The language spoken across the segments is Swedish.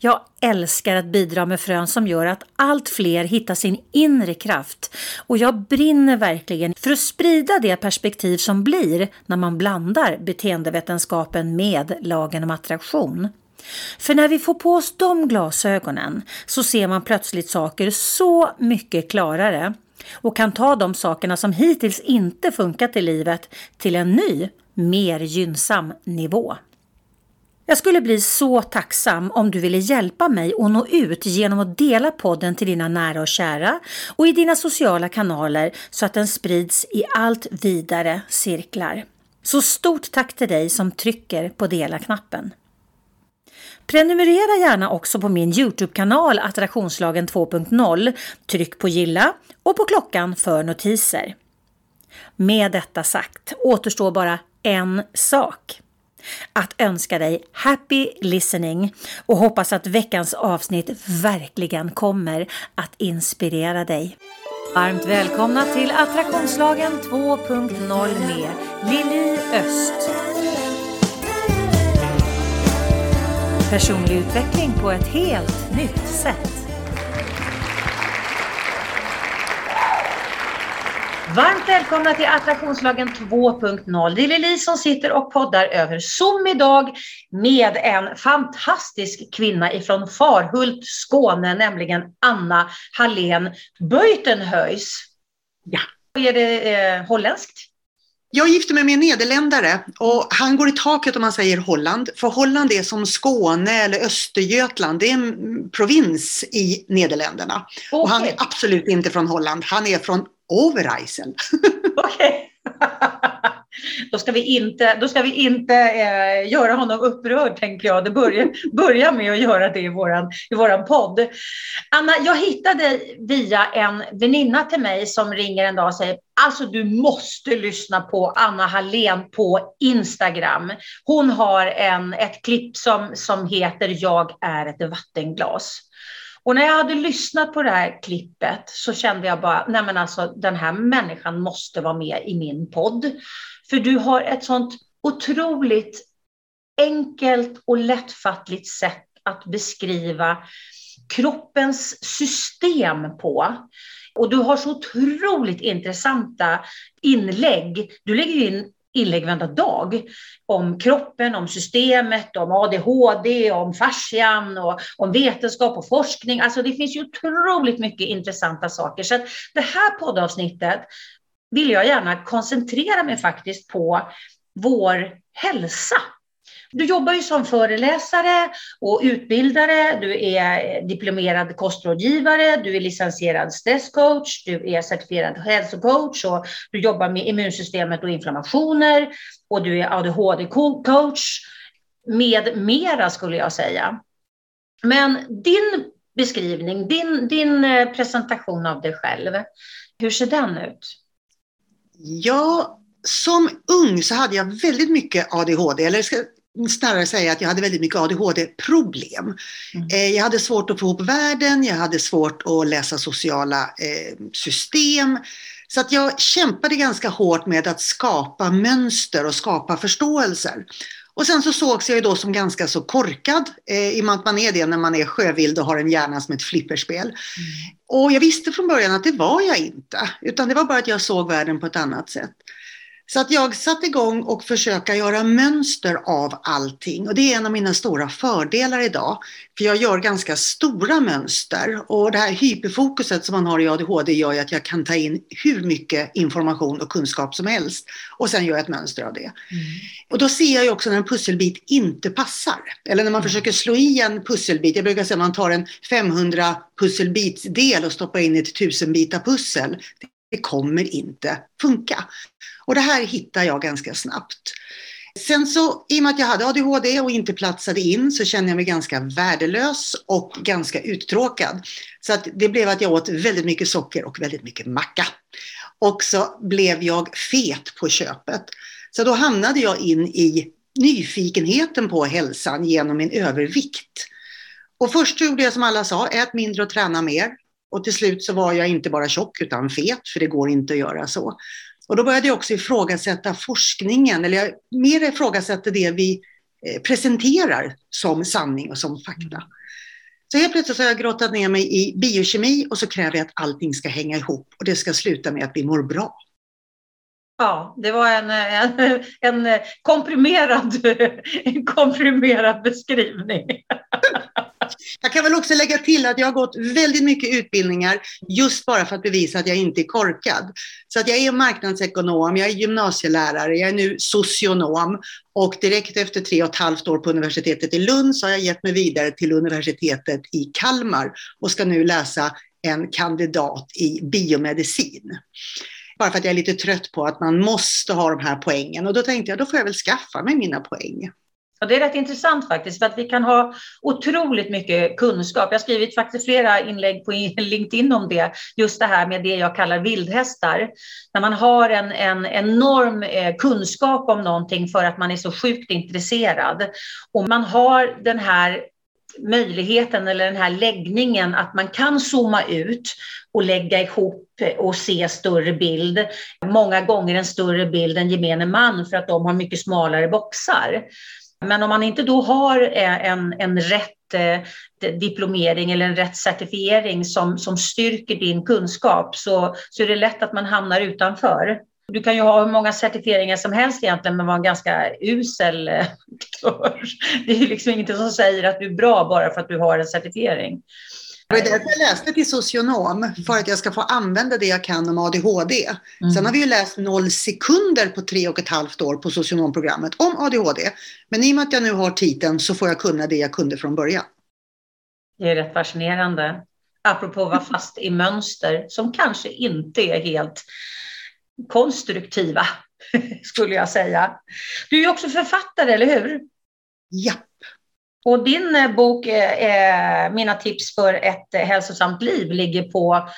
Jag älskar att bidra med frön som gör att allt fler hittar sin inre kraft och jag brinner verkligen för att sprida det perspektiv som blir när man blandar beteendevetenskapen med lagen om attraktion. För när vi får på oss de glasögonen så ser man plötsligt saker så mycket klarare och kan ta de sakerna som hittills inte funkat i livet till en ny, mer gynnsam nivå. Jag skulle bli så tacksam om du ville hjälpa mig att nå ut genom att dela podden till dina nära och kära och i dina sociala kanaler så att den sprids i allt vidare cirklar. Så stort tack till dig som trycker på dela-knappen. Prenumerera gärna också på min Youtube-kanal Attraktionslagen 2.0. Tryck på gilla och på klockan för notiser. Med detta sagt återstår bara en sak att önska dig happy listening och hoppas att veckans avsnitt verkligen kommer att inspirera dig. Varmt välkomna till Attraktionslagen 2.0 med Lili Öst. Personlig utveckling på ett helt nytt sätt. Varmt välkomna till Attraktionslagen 2.0. Det är Lili som sitter och poddar över Zoom idag med en fantastisk kvinna ifrån Farhult, Skåne, nämligen Anna Hallén Beutenhuis. Ja, är det eh, holländskt? Jag gifte mig med en nederländare och han går i taket om man säger Holland. För Holland är som Skåne eller Östergötland. Det är en provins i Nederländerna. Okay. Och han är absolut inte från Holland. Han är från Overijssel. Okej. Då ska vi inte, då ska vi inte eh, göra honom upprörd, tänker jag. Det börjar, börjar med att göra det i vår i våran podd. Anna, jag hittade via en väninna till mig som ringer en dag och säger Alltså du måste lyssna på Anna Hallén på Instagram. Hon har en, ett klipp som, som heter Jag är ett vattenglas. Och när jag hade lyssnat på det här klippet så kände jag bara, nej men alltså den här människan måste vara med i min podd. För du har ett sånt otroligt enkelt och lättfattligt sätt att beskriva kroppens system på. Och du har så otroligt intressanta inlägg. Du lägger in inlägg varenda dag om kroppen, om systemet, om ADHD, om fascian och om vetenskap och forskning. Alltså det finns ju otroligt mycket intressanta saker. Så att det här poddavsnittet vill jag gärna koncentrera mig faktiskt på vår hälsa. Du jobbar ju som föreläsare och utbildare, du är diplomerad kostrådgivare, du är licensierad stresscoach, du är certifierad hälsocoach och du jobbar med immunsystemet och inflammationer och du är ADHD-coach med mera skulle jag säga. Men din beskrivning, din, din eh, presentation av dig själv, hur ser den ut? Ja, som ung så hade jag väldigt mycket ADHD, eller snarare säga att jag hade väldigt mycket ADHD-problem. Mm. Eh, jag hade svårt att få ihop världen, jag hade svårt att läsa sociala eh, system. Så att jag kämpade ganska hårt med att skapa mönster och skapa förståelser. Och sen så sågs jag ju då som ganska så korkad, eh, i och med att man är det när man är sjövild och har en hjärna som ett flipperspel. Mm. Och jag visste från början att det var jag inte, utan det var bara att jag såg världen på ett annat sätt. Så att jag satte igång och försöka göra mönster av allting. Och det är en av mina stora fördelar idag. För jag gör ganska stora mönster. Och det här hyperfokuset som man har i ADHD gör ju att jag kan ta in hur mycket information och kunskap som helst. Och sen gör jag ett mönster av det. Mm. Och då ser jag ju också när en pusselbit inte passar. Eller när man mm. försöker slå i en pusselbit. Jag brukar säga att man tar en 500 pusselbitsdel och stoppar in i ett 1000 bitar pussel. Det kommer inte funka. Och det här hittar jag ganska snabbt. Sen så, i och med att jag hade ADHD och inte platsade in så kände jag mig ganska värdelös och ganska uttråkad. Så att det blev att jag åt väldigt mycket socker och väldigt mycket macka. och så blev jag fet på köpet. Så då hamnade jag in i nyfikenheten på hälsan genom min övervikt. Och först gjorde jag som alla sa, ät mindre och träna mer. Och till slut så var jag inte bara tjock utan fet, för det går inte att göra så. Och då började jag också ifrågasätta forskningen, eller jag mer ifrågasätter det vi eh, presenterar som sanning och som fakta. Så helt plötsligt har jag grottat ner mig i biokemi och så kräver jag att allting ska hänga ihop och det ska sluta med att vi mår bra. Ja, det var en, en, en, komprimerad, en komprimerad beskrivning. Jag kan väl också lägga till att jag har gått väldigt mycket utbildningar just bara för att bevisa att jag inte är korkad. Så att jag är marknadsekonom, jag är gymnasielärare, jag är nu socionom och direkt efter tre och ett halvt år på universitetet i Lund så har jag gett mig vidare till universitetet i Kalmar och ska nu läsa en kandidat i biomedicin bara för att jag är lite trött på att man måste ha de här poängen. Och då tänkte jag, då får jag väl skaffa mig mina poäng. Ja, det är rätt intressant faktiskt, för att vi kan ha otroligt mycket kunskap. Jag har skrivit faktiskt flera inlägg på LinkedIn om det, just det här med det jag kallar vildhästar. När man har en, en enorm eh, kunskap om någonting för att man är så sjukt intresserad. Och man har den här möjligheten eller den här läggningen att man kan zooma ut och lägga ihop och se större bild. Många gånger en större bild än gemene man för att de har mycket smalare boxar. Men om man inte då har eh, en, en rätt eh, diplomering eller en rätt certifiering som, som styrker din kunskap så, så är det lätt att man hamnar utanför. Du kan ju ha hur många certifieringar som helst egentligen men vara en ganska usel eh, aktör. Det är liksom ingenting som säger att du är bra bara för att du har en certifiering. Det var därför jag läste till socionom, för att jag ska få använda det jag kan om ADHD. Mm. Sen har vi ju läst noll sekunder på tre och ett halvt år på socionomprogrammet om ADHD. Men i och med att jag nu har titeln så får jag kunna det jag kunde från början. Det är rätt fascinerande. Apropå att vara fast i mönster som kanske inte är helt konstruktiva, skulle jag säga. Du är också författare, eller hur? Ja. Och din eh, bok, eh, Mina tips för ett eh, hälsosamt liv, ligger på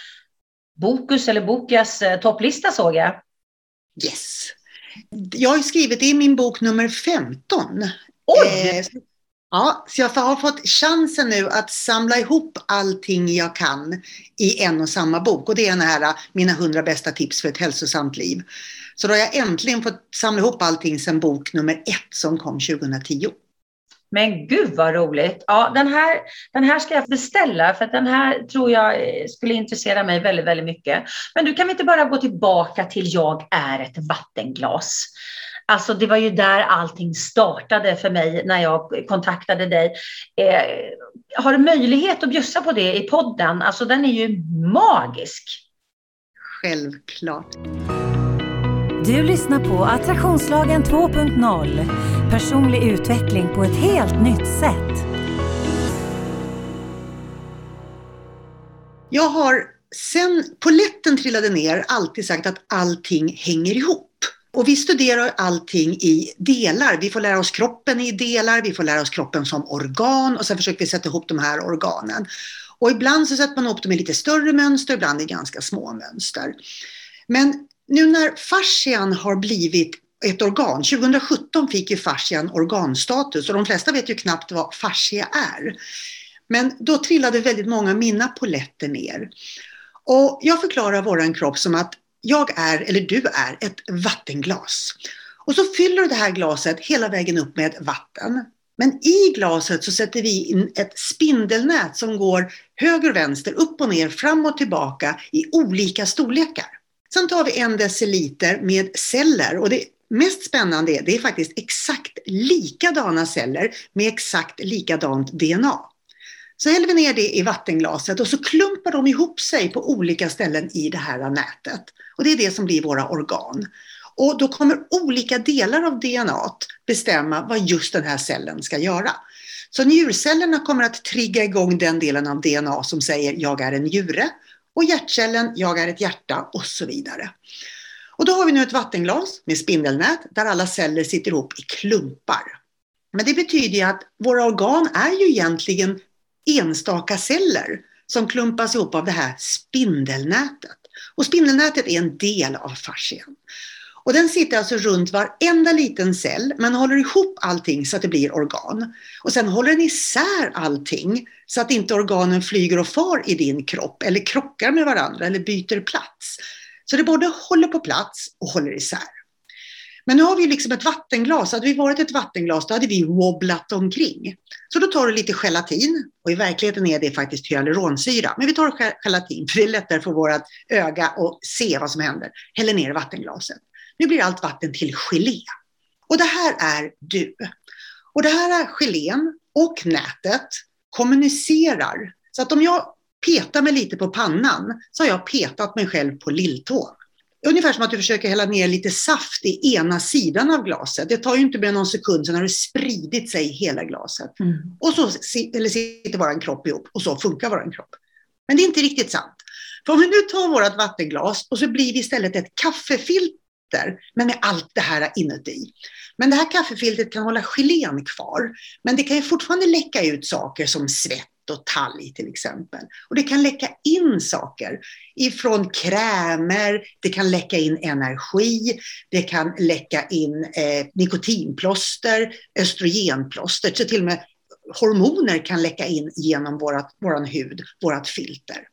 Bokus eller Bokas eh, topplista såg jag. Yes. Jag har skrivit, det är min bok nummer 15. Oj! Eh, ja, så jag har fått chansen nu att samla ihop allting jag kan i en och samma bok. Och det är den här Mina 100 bästa tips för ett hälsosamt liv. Så då har jag äntligen fått samla ihop allting sedan bok nummer ett som kom 2010. Men gud vad roligt. Ja, den här, den här ska jag beställa för att den här tror jag skulle intressera mig väldigt, väldigt mycket. Men du kan vi inte bara gå tillbaka till jag är ett vattenglas. Alltså det var ju där allting startade för mig när jag kontaktade dig. Eh, har du möjlighet att bjussa på det i podden? Alltså den är ju magisk. Självklart. Du lyssnar på Attraktionslagen 2.0. Personlig utveckling på ett helt nytt sätt. Jag har sen poletten trillade ner alltid sagt att allting hänger ihop. Och vi studerar allting i delar. Vi får lära oss kroppen i delar, vi får lära oss kroppen som organ och sen försöker vi sätta ihop de här organen. Och ibland så sätter man ihop dem i lite större mönster, ibland i ganska små mönster. Men nu när fascian har blivit ett organ, 2017 fick ju fascian organstatus och de flesta vet ju knappt vad fascia är. Men då trillade väldigt många mina poletter ner. Och jag förklarar våran kropp som att jag är, eller du är, ett vattenglas. Och så fyller du det här glaset hela vägen upp med vatten. Men i glaset så sätter vi in ett spindelnät som går höger och vänster, upp och ner, fram och tillbaka i olika storlekar. Sen tar vi en deciliter med celler och det mest spännande är det är faktiskt exakt likadana celler med exakt likadant DNA. Så häller vi ner det i vattenglaset och så klumpar de ihop sig på olika ställen i det här nätet. Och det är det som blir våra organ. Och då kommer olika delar av DNA bestämma vad just den här cellen ska göra. Så njurcellerna kommer att trigga igång den delen av DNA som säger jag är en njure och hjärtcellen, jag är ett hjärta och så vidare. Och då har vi nu ett vattenglas med spindelnät där alla celler sitter ihop i klumpar. Men det betyder ju att våra organ är ju egentligen enstaka celler som klumpas ihop av det här spindelnätet. Och spindelnätet är en del av fascian. Och den sitter alltså runt varenda liten cell, men håller ihop allting så att det blir organ. Och sen håller den isär allting så att inte organen flyger och far i din kropp eller krockar med varandra eller byter plats. Så det både håller på plats och håller isär. Men nu har vi liksom ett vattenglas. Hade vi varit ett vattenglas då hade vi wobblat omkring. Så då tar du lite gelatin och i verkligheten är det faktiskt hyaluronsyra. Men vi tar gelatin för det är lättare för vårt öga att se vad som händer. Häller ner i vattenglaset. Nu blir allt vatten till gelé. Och det här är du. Och det här är gelén och nätet kommunicerar. Så att om jag petar mig lite på pannan så har jag petat mig själv på lilltån. Ungefär som att du försöker hälla ner lite saft i ena sidan av glaset. Det tar ju inte mer någon sekund, sen har det spridit sig i hela glaset. Mm. Och så eller sitter vår kropp ihop och så funkar vår kropp. Men det är inte riktigt sant. För om vi nu tar vårt vattenglas och så blir det istället ett kaffefilter, men med allt det här inuti. Men det här kaffefiltret kan hålla gelén kvar, men det kan ju fortfarande läcka ut saker som svett och talg till exempel. Och det kan läcka in saker ifrån krämer, det kan läcka in energi, det kan läcka in eh, nikotinplåster, östrogenplåster, så till och med hormoner kan läcka in genom vår hud, vårt filter.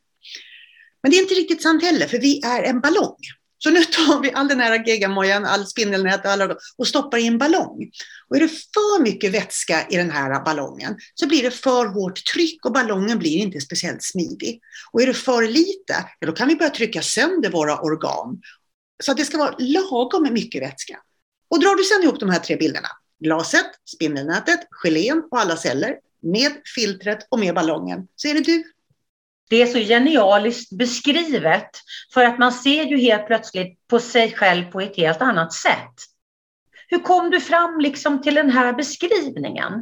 Men det är inte riktigt sant heller, för vi är en ballong. Så nu tar vi all den här geggamojan, all spindelnät och, alla, och stoppar i en ballong. Och är det för mycket vätska i den här ballongen så blir det för hårt tryck och ballongen blir inte speciellt smidig. Och är det för lite, ja, då kan vi börja trycka sönder våra organ. Så att det ska vara lagom mycket vätska. Och drar du sedan ihop de här tre bilderna, glaset, spindelnätet, gelén och alla celler med filtret och med ballongen, så är det du. Det är så genialiskt beskrivet för att man ser ju helt plötsligt på sig själv på ett helt annat sätt. Hur kom du fram liksom till den här beskrivningen?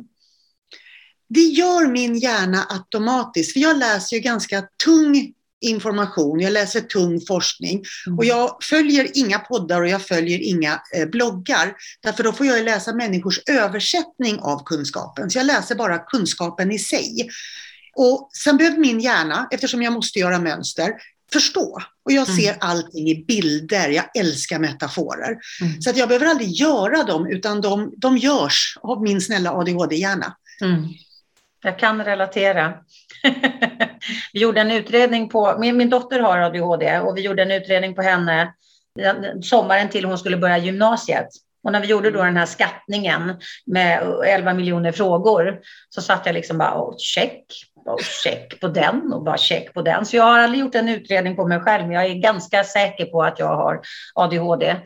Det gör min hjärna automatiskt, för jag läser ju ganska tung information, jag läser tung forskning mm. och jag följer inga poddar och jag följer inga eh, bloggar. Därför då får jag läsa människors översättning av kunskapen, så jag läser bara kunskapen i sig. Och sen behöver min hjärna, eftersom jag måste göra mönster, förstå. Och jag ser mm. allting i bilder, jag älskar metaforer. Mm. Så att jag behöver aldrig göra dem, utan de, de görs av min snälla ADHD-hjärna. Mm. Jag kan relatera. vi gjorde en utredning på, min, min dotter har ADHD och vi gjorde en utredning på henne sommaren till hon skulle börja gymnasiet. Och när vi gjorde då den här skattningen med 11 miljoner frågor så satt jag liksom bara, oh, check, och check på den och bara check på den. Så jag har aldrig gjort en utredning på mig själv, men jag är ganska säker på att jag har ADHD.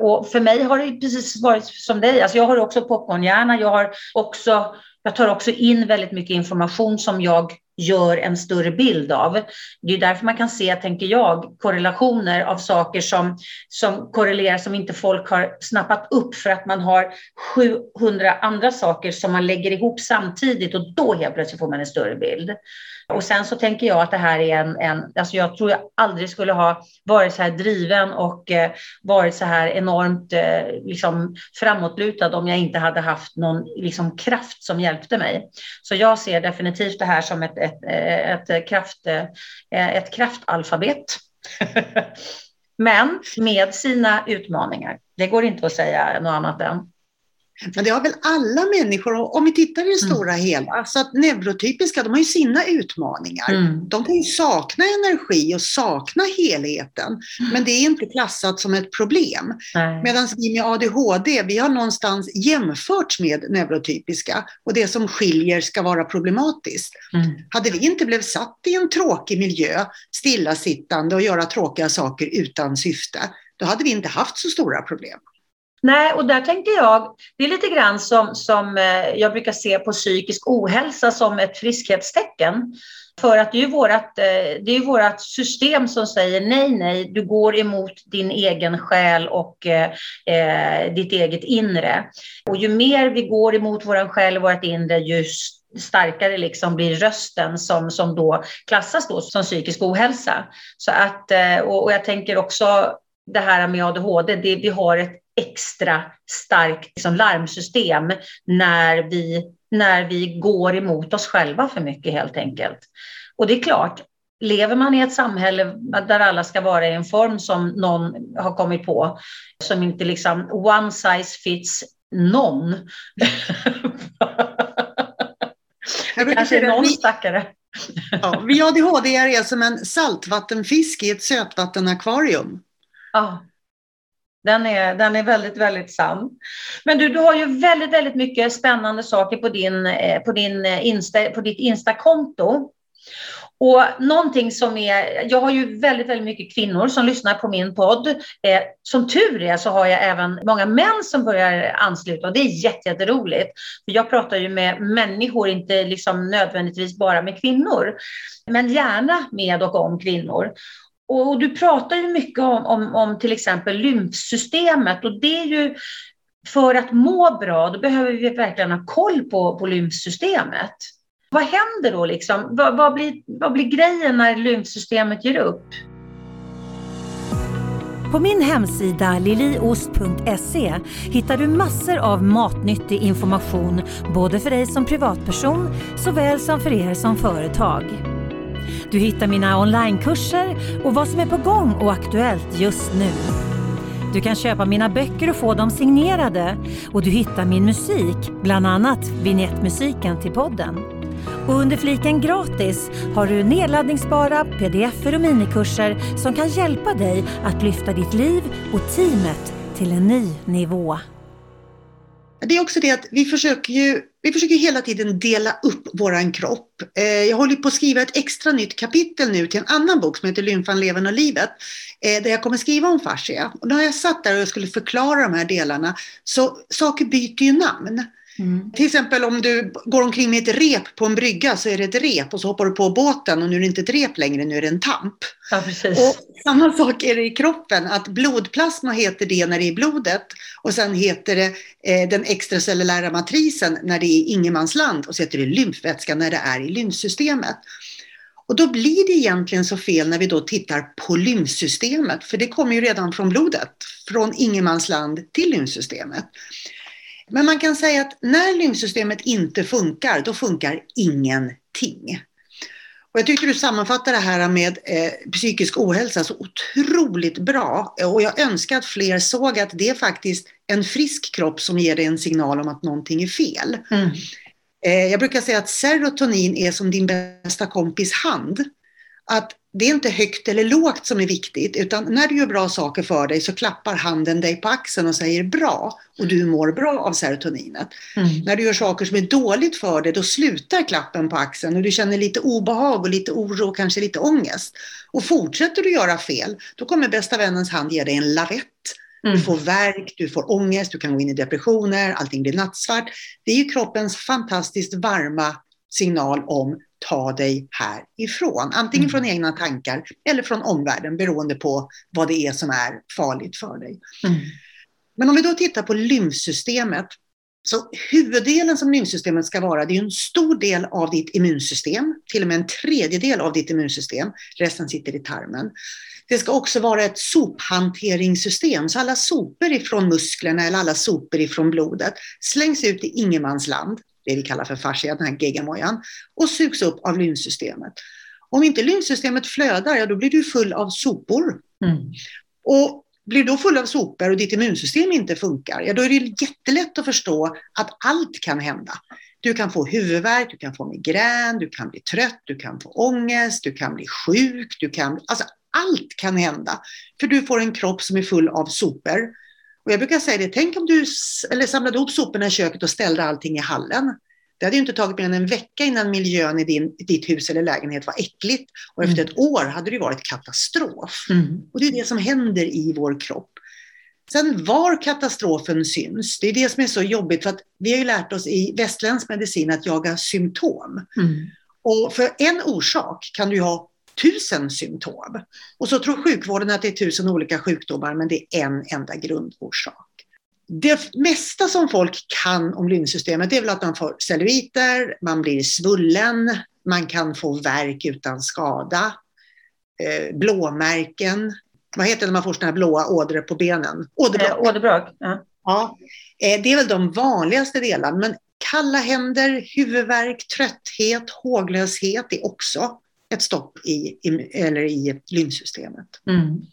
Och för mig har det precis varit som dig. Alltså jag har också popcornhjärna. Jag har också jag tar också in väldigt mycket information som jag gör en större bild av. Det är därför man kan se, tänker jag, korrelationer av saker som, som korrelerar som inte folk har snappat upp för att man har 700 andra saker som man lägger ihop samtidigt och då helt plötsligt får man en större bild. Och sen så tänker jag att det här är en, en alltså jag tror jag aldrig skulle ha varit så här driven och eh, varit så här enormt eh, liksom framåtlutad om jag inte hade haft någon liksom, kraft som hjälpte mig. Så jag ser definitivt det här som ett, ett, ett, ett kraft, eh, ett kraftalfabet. Men med sina utmaningar. Det går inte att säga något annat än. Men det har väl alla människor, om vi tittar i det mm. stora hela, så att neurotypiska, de har ju sina utmaningar. Mm. De kan ju sakna energi och sakna helheten, mm. men det är inte klassat som ett problem. Medan vi med ADHD, vi har någonstans jämförts med neurotypiska och det som skiljer ska vara problematiskt. Mm. Hade vi inte blivit satt i en tråkig miljö, stillasittande och göra tråkiga saker utan syfte, då hade vi inte haft så stora problem. Nej, och där tänker jag, det är lite grann som, som eh, jag brukar se på psykisk ohälsa som ett friskhetstecken. För att det är ju vårat, eh, det är vårat system som säger nej, nej, du går emot din egen själ och eh, eh ditt eget inre. Och ju mer vi går emot vår själ och vårt inre, ju starkare liksom blir rösten som, som då klassas då som psykisk ohälsa. Så att, eh, och, och jag tänker också det här med ADHD, det, vi har ett extra starkt liksom, larmsystem när vi, när vi går emot oss själva för mycket helt enkelt. Och det är klart, lever man i ett samhälle där alla ska vara i en form som någon har kommit på, som inte liksom one size fits någon. det kanske är någon stackare. ja, vi ADHD är som en saltvattenfisk i ett sötvattenakvarium. Ja, den är, den är väldigt, väldigt sann. Men du, du har ju väldigt, väldigt mycket spännande saker på, din, eh, på, din eh, Insta, på ditt Insta-konto. Och någonting som är, jag har ju väldigt, väldigt mycket kvinnor som lyssnar på min podd. Eh, som tur är så har jag även många män som börjar ansluta och det är jätteroligt. För jag pratar ju med människor, inte liksom nödvändigtvis bara med kvinnor, men gärna med och om kvinnor. Och, du pratar ju mycket om, om, om till exempel lymfsystemet och det är ju för att må bra, då behöver vi verkligen ha koll på, på lymfsystemet. Vad händer då? Liksom? Vad, vad, blir, vad blir grejen när lymfsystemet ger upp? På min hemsida liliost.se hittar du massor av matnyttig information både för dig som privatperson såväl som för er som företag. Du hittar mina onlinekurser och vad som är på gång och aktuellt just nu. Du kan köpa mina böcker och få dem signerade och du hittar min musik, bland annat vignettmusiken till podden. Och under fliken gratis har du nedladdningsbara pdf och minikurser som kan hjälpa dig att lyfta ditt liv och teamet till en ny nivå. Det är också det att vi försöker ju vi försöker hela tiden dela upp våran kropp. Eh, jag håller på att skriva ett extra nytt kapitel nu till en annan bok som heter Lymfan, levern och livet. Eh, där jag kommer skriva om fascia. Och när har jag satt där och skulle förklara de här delarna. Så saker byter ju namn. Mm. Till exempel om du går omkring med ett rep på en brygga så är det ett rep och så hoppar du på båten och nu är det inte ett rep längre, nu är det en tamp. Ja. Och samma sak är det i kroppen, att blodplasma heter det när det är i blodet och sen heter det eh, den extracellulära matrisen när det är ingenmansland och så heter det lymfvätska när det är i lymfsystemet. Och då blir det egentligen så fel när vi då tittar på lymfsystemet, för det kommer ju redan från blodet, från ingenmansland till lymfsystemet. Men man kan säga att när lymfsystemet inte funkar, då funkar ingenting. Och jag tycker du sammanfattar det här med eh, psykisk ohälsa så otroligt bra. Och jag önskar att fler såg att det är faktiskt en frisk kropp som ger dig en signal om att någonting är fel. Mm. Eh, jag brukar säga att serotonin är som din bästa kompis hand. Att det är inte högt eller lågt som är viktigt, utan när du gör bra saker för dig så klappar handen dig på axeln och säger bra och du mår bra av serotoninet. Mm. När du gör saker som är dåligt för dig, då slutar klappen på axeln och du känner lite obehag och lite oro och kanske lite ångest. Och fortsätter du göra fel, då kommer bästa vännens hand ge dig en lavett. Mm. Du får värk, du får ångest, du kan gå in i depressioner, allting blir nattsvart. Det är ju kroppens fantastiskt varma signal om ta dig härifrån. Antingen mm. från egna tankar eller från omvärlden beroende på vad det är som är farligt för dig. Mm. Men om vi då tittar på lymfsystemet. Så huvuddelen som lymfsystemet ska vara, det är en stor del av ditt immunsystem, till och med en tredjedel av ditt immunsystem. Resten sitter i tarmen. Det ska också vara ett sophanteringssystem, så alla sopor ifrån musklerna eller alla sopor ifrån blodet slängs ut i ingenmansland det vi kallar för fascia, den här geggamojan, och sugs upp av lymfsystemet. Om inte lymfsystemet flödar, ja då blir du full av sopor. Mm. Och blir du då full av sopor och ditt immunsystem inte funkar, ja då är det jättelätt att förstå att allt kan hända. Du kan få huvudvärk, du kan få migrän, du kan bli trött, du kan få ångest, du kan bli sjuk, du kan, alltså allt kan hända. För du får en kropp som är full av sopor och jag brukar säga det, tänk om du eller samlade ihop soporna i köket och ställde allting i hallen. Det hade ju inte tagit mer än en vecka innan miljön i din, ditt hus eller lägenhet var äckligt. Och efter mm. ett år hade det varit katastrof. Mm. Och det är det som händer i vår kropp. Sen var katastrofen syns, det är det som är så jobbigt för att vi har ju lärt oss i västländsk medicin att jaga symptom. Mm. Och för en orsak kan du ha tusen symptom. Och så tror sjukvården att det är tusen olika sjukdomar, men det är en enda grundorsak. Det mesta som folk kan om lymfsystemet är väl att man får celluliter, man blir svullen, man kan få värk utan skada, eh, blåmärken. Vad heter det när man får sådana här blåa ådror på benen? Åderbråck. Eh, åderbråck. Ja. ja. Eh, det är väl de vanligaste delarna, men kalla händer, huvudvärk, trötthet, håglöshet är också ett stopp i, i eller i lymfsystemet. Mm.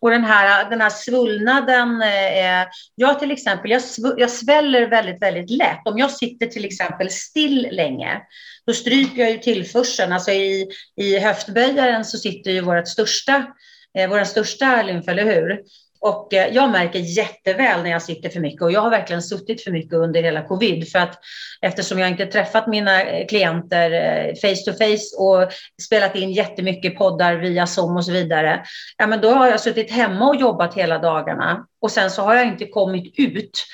Och den här, den här svullnaden, eh, jag till exempel, jag, sv jag sväller väldigt, väldigt lätt. Om jag sitter till exempel still länge, då stryper jag ju tillförseln. Alltså i, i höftböjaren så sitter ju vårt största, eh, vår största lymf, eller hur? Och eh, jag märker jätteväl när jag sitter för mycket och jag har verkligen suttit för mycket under hela covid för att eftersom jag inte träffat mina eh, klienter eh, face to face och spelat in jättemycket poddar via Zoom och så vidare. Ja, men då har jag suttit hemma och jobbat hela dagarna och sen så har jag inte kommit ut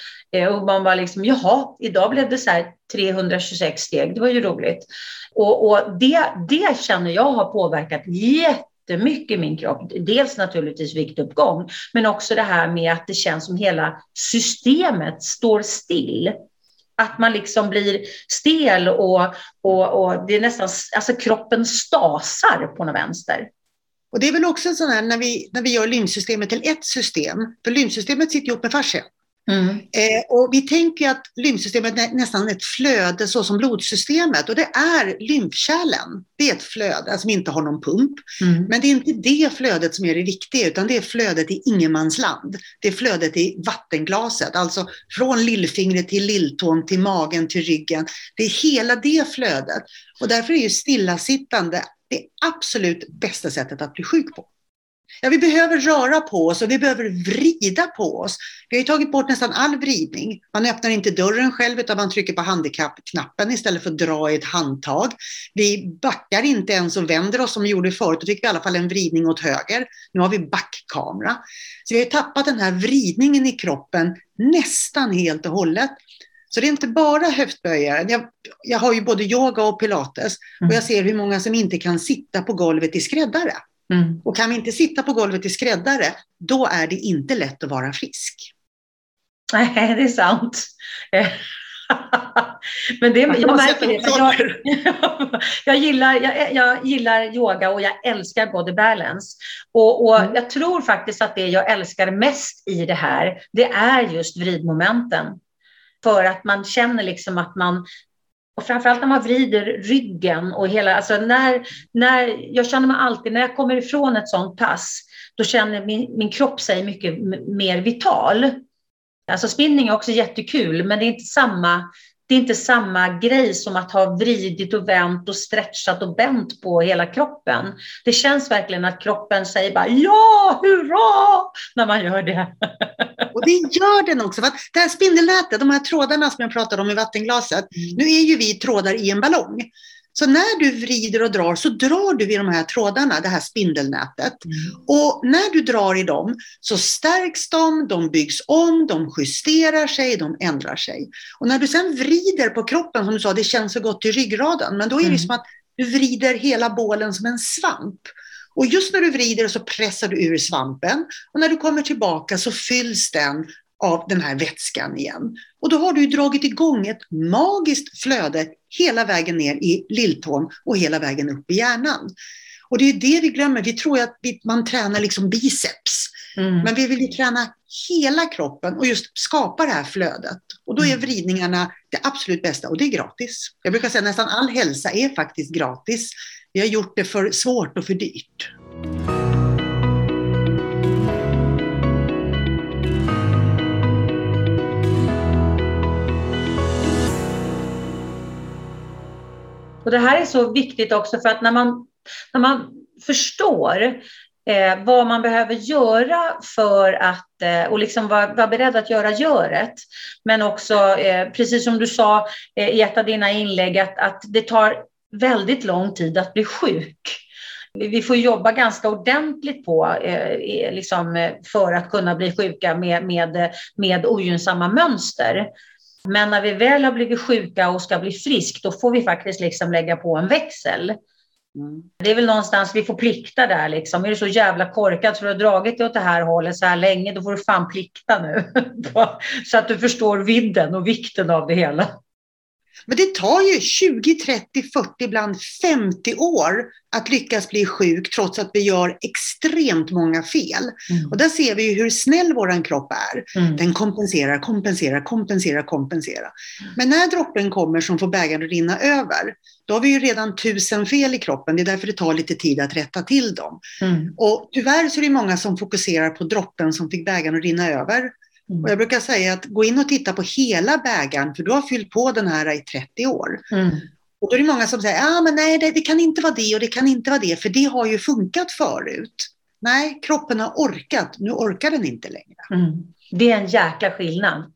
och man bara liksom, jaha, idag blev det så här 326 steg, det var ju roligt. Och, och det, det känner jag har påverkat jätte jättemycket i min kropp. Dels naturligtvis viktuppgång, men också det här med att det känns som hela systemet står still. Att man liksom blir stel och, och, och det är nästan, alltså kroppen stasar på något vänster. Och det är väl också en sån här när vi, när vi gör lymfsystemet till ett system, för lymfsystemet sitter ihop med fascia. Mm. Eh, och vi tänker att lymfsystemet är nästan ett flöde så som blodsystemet och det är lymfkärlen. Det är ett flöde som inte har någon pump. Mm. Men det är inte det flödet som är det viktiga utan det är flödet i ingenmansland. Det är flödet i vattenglaset, alltså från lillfingret till lilltån till magen till ryggen. Det är hela det flödet och därför är ju stillasittande det absolut bästa sättet att bli sjuk på. Ja, vi behöver röra på oss och vi behöver vrida på oss. Vi har ju tagit bort nästan all vridning. Man öppnar inte dörren själv utan man trycker på handikappknappen istället för att dra i ett handtag. Vi backar inte ens och vänder oss som vi gjorde förut. Då fick vi i alla fall en vridning åt höger. Nu har vi backkamera. Så vi har tappat den här vridningen i kroppen nästan helt och hållet. Så det är inte bara höftböjare. Jag, jag har ju både yoga och pilates och jag mm. ser hur många som inte kan sitta på golvet i skräddare. Mm. Och kan vi inte sitta på golvet i skräddare, då är det inte lätt att vara frisk. Nej, det är sant. Men det, jag, märker det. Jag, jag, gillar, jag, jag, gillar yoga och jag älskar body balance. Och, och mm. jag tror faktiskt att det jag älskar mest i det här, det är just vridmomenten. För att man känner liksom att man och framförallt när man vrider ryggen och hela, alltså när, när, jag känner mig alltid, när jag kommer ifrån ett sånt pass, då känner min, min kropp sig mycket mer vital. Alltså spinning är också jättekul, men det är inte samma, det är inte samma grej som att ha vridit och vänt och stretchat och bänt på hela kroppen. Det känns verkligen att kroppen säger bara ja, hurra, när man gör det. Och det gör den också. Det här spindelnätet, de här trådarna som jag pratade om i vattenglaset, mm. nu är ju vi trådar i en ballong. Så när du vrider och drar så drar du i de här trådarna, det här spindelnätet. Mm. Och när du drar i dem så stärks de, de byggs om, de justerar sig, de ändrar sig. Och när du sen vrider på kroppen, som du sa, det känns så gott i ryggraden, men då är det mm. som att du vrider hela bålen som en svamp. Och just när du vrider så pressar du ur svampen och när du kommer tillbaka så fylls den av den här vätskan igen. Och då har du dragit igång ett magiskt flöde hela vägen ner i lilltån och hela vägen upp i hjärnan. Och det är det vi glömmer. Vi tror att man tränar liksom biceps. Mm. Men vi vill ju träna hela kroppen och just skapa det här flödet. Och då är mm. vridningarna det absolut bästa och det är gratis. Jag brukar säga att nästan all hälsa är faktiskt gratis. Vi har gjort det för svårt och för dyrt. Och det här är så viktigt också för att när man, när man förstår eh, vad man behöver göra för att, eh, och liksom vara var beredd att göra göret. Men också, eh, precis som du sa eh, i ett av dina inlägg, att, att det tar väldigt lång tid att bli sjuk. Vi får jobba ganska ordentligt på eh, liksom, eh, för att kunna bli sjuka med, med, med ogynnsamma mönster. Men när vi väl har blivit sjuka och ska bli frisk, då får vi faktiskt liksom lägga på en växel. Mm. Det är väl någonstans vi får plikta där liksom. Är du så jävla korkad så du har dragit dig åt det här hållet så här länge, då får du fan plikta nu. så att du förstår vidden och vikten av det hela. Men det tar ju 20, 30, 40, ibland 50 år att lyckas bli sjuk trots att vi gör extremt många fel. Mm. Och där ser vi ju hur snäll våran kropp är. Mm. Den kompenserar, kompenserar, kompenserar, kompenserar. Men när droppen kommer som får bägaren att rinna över, då har vi ju redan tusen fel i kroppen. Det är därför det tar lite tid att rätta till dem. Mm. Och tyvärr så är det många som fokuserar på droppen som fick bägaren att rinna över. Mm. Och jag brukar säga att gå in och titta på hela bägaren, för du har fyllt på den här i 30 år. Mm. Och då är det många som säger, ja ah, men nej det, det, kan inte vara det och det kan inte vara det, för det har ju funkat förut. Nej, kroppen har orkat, nu orkar den inte längre. Mm. Det är en jäkla skillnad.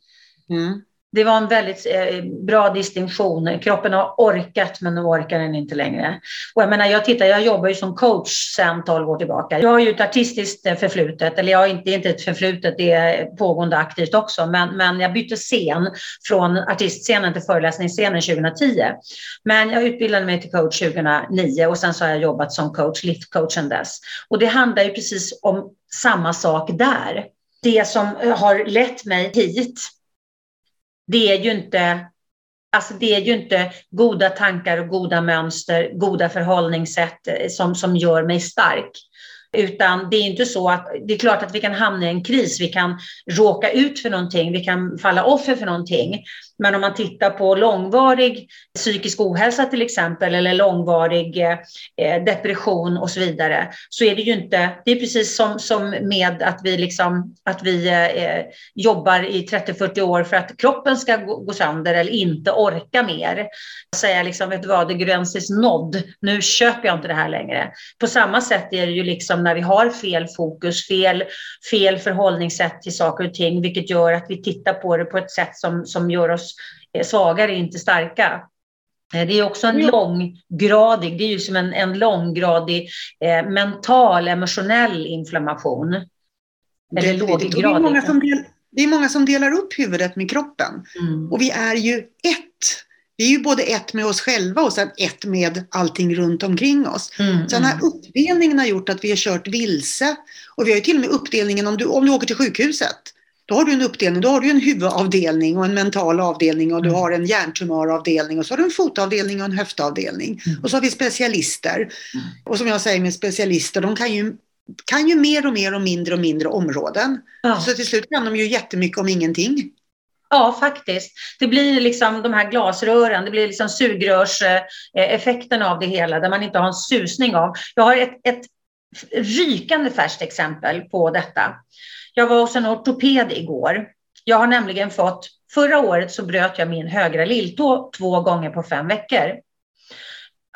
Mm. Det var en väldigt eh, bra distinktion. Kroppen har orkat, men nu orkar den inte längre. Och jag menar, jag tittar, jag jobbar ju som coach sedan 12 år tillbaka. Jag har ju ett artistiskt eh, förflutet, eller jag har inte, inte ett förflutet, det är pågående aktivt också, men, men jag bytte scen från artistscenen till föreläsningsscenen 2010. Men jag utbildade mig till coach 2009 och sen så har jag jobbat som coach, liftcoach sedan dess. Och det handlar ju precis om samma sak där. Det som har lett mig hit det är ju inte Alltså det är ju inte goda tankar och goda mönster, goda förhållningssätt eh, som, som gör mig stark. Utan det är inte så att, det är klart att vi kan hamna i en kris, vi kan råka ut för någonting, vi kan falla offer för någonting. Men om man tittar på långvarig psykisk ohälsa till exempel, eller långvarig eh, depression och så vidare, så är det ju inte, det är precis som, som med att vi, liksom, att vi eh, jobbar i 30-40 år för att kroppen ska gå, gå sönder eller inte orka mer. Säga liksom, vet du vad, the gräns is nådd, nu köper jag inte det här längre. På samma sätt är det ju liksom när vi har fel fokus, fel, fel förhållningssätt till saker och ting, vilket gör att vi tittar på det på ett sätt som, som gör oss svagare, inte starka. Eh, det är också en långgradig, det är ju som en, en långgradig eh, mental, emotionell inflammation. Eller det, låggradig. Det, är många som del, det är många som delar upp huvudet med kroppen. Mm. Och vi är ju ett. Vi är ju både ett med oss själva och sen ett med allting runt omkring oss. Mm, så den här mm. uppdelningen har gjort att vi har kört vilse. Och vi har ju till och med uppdelningen om du, om du åker till sjukhuset. Då har du en uppdelning, då har du en huvudavdelning och en mental avdelning och du mm. har en hjärntumöravdelning och så har du en fotavdelning och en höftavdelning. Mm. Och så har vi specialister. Mm. Och som jag säger med specialister, de kan ju, kan ju mer och mer och mindre och mindre områden. Ja. Så till slut kan de ju jättemycket om ingenting. Ja, faktiskt. Det blir liksom de här glasrören, det blir liksom sugrörseffekten av det hela, där man inte har en susning av. Jag har ett, ett rykande färskt exempel på detta. Jag var hos en ortoped igår. Jag har nämligen fått, förra året så bröt jag min högra lilltå två gånger på fem veckor.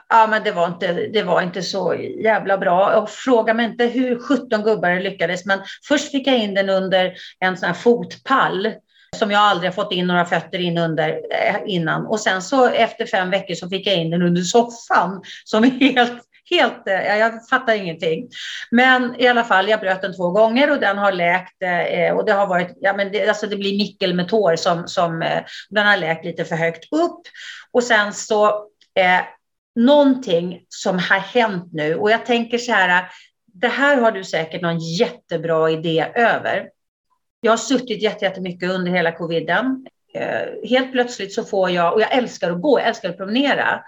Ja, men det var inte, det var inte så jävla bra. Och fråga mig inte hur 17 gubbar det lyckades, men först fick jag in den under en sån här fotpall som jag aldrig fått in några fötter in under eh, innan. Och sen så efter fem veckor så fick jag in den under soffan som är helt helt, eh, jag fattar ingenting. Men i alla fall, jag bröt den två gånger och den har läkt eh, och det har varit, ja men det, alltså det blir nickel med tår som, som eh, den har läkt lite för högt upp. Och sen så eh, någonting som har hänt nu och jag tänker så här, det här har du säkert någon jättebra idé över. Jag har suttit jättemycket under hela coviden. Eh, helt plötsligt så får jag, och jag älskar att gå, jag älskar att promenera,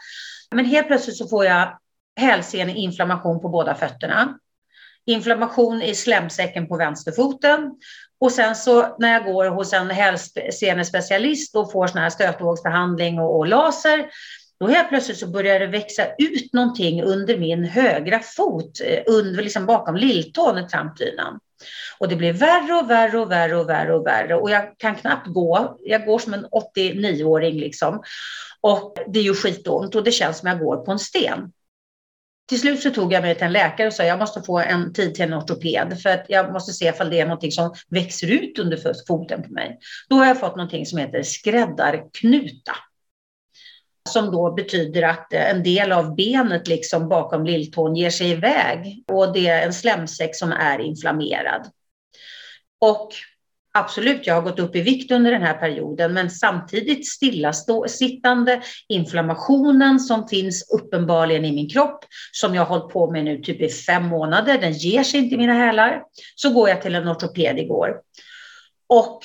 men helt plötsligt så får jag hälseneinflammation på båda fötterna. Inflammation i slemsäcken på vänsterfoten. Och sen så när jag går hos en hälsenespecialist och får sån här stötvågsbehandling och, och laser, då helt plötsligt så börjar det växa ut någonting under min högra fot, eh, under, liksom bakom lilltån i trampdynan. Och det blir värre och värre och värre och värre och värre och jag kan knappt gå. Jag går som en 89-åring liksom. Och det är ju skitont och det känns som jag går på en sten. Till slut så tog jag mig till en läkare och sa jag måste få en tid till en ortoped för att jag måste se ifall det är någonting som växer ut under foten på mig. Då har jag fått någonting som heter skräddarknuta. Som då betyder att eh, en del av benet liksom bakom lilltån ger sig iväg och det är en slemsäck som är inflammerad. Och Absolut, jag har gått upp i vikt under den här perioden, men samtidigt stillasittande inflammationen som finns uppenbarligen i min kropp, som jag har hållit på med nu typ i fem månader, den ger sig inte i mina hälar. Så går jag till en ortoped igår. Och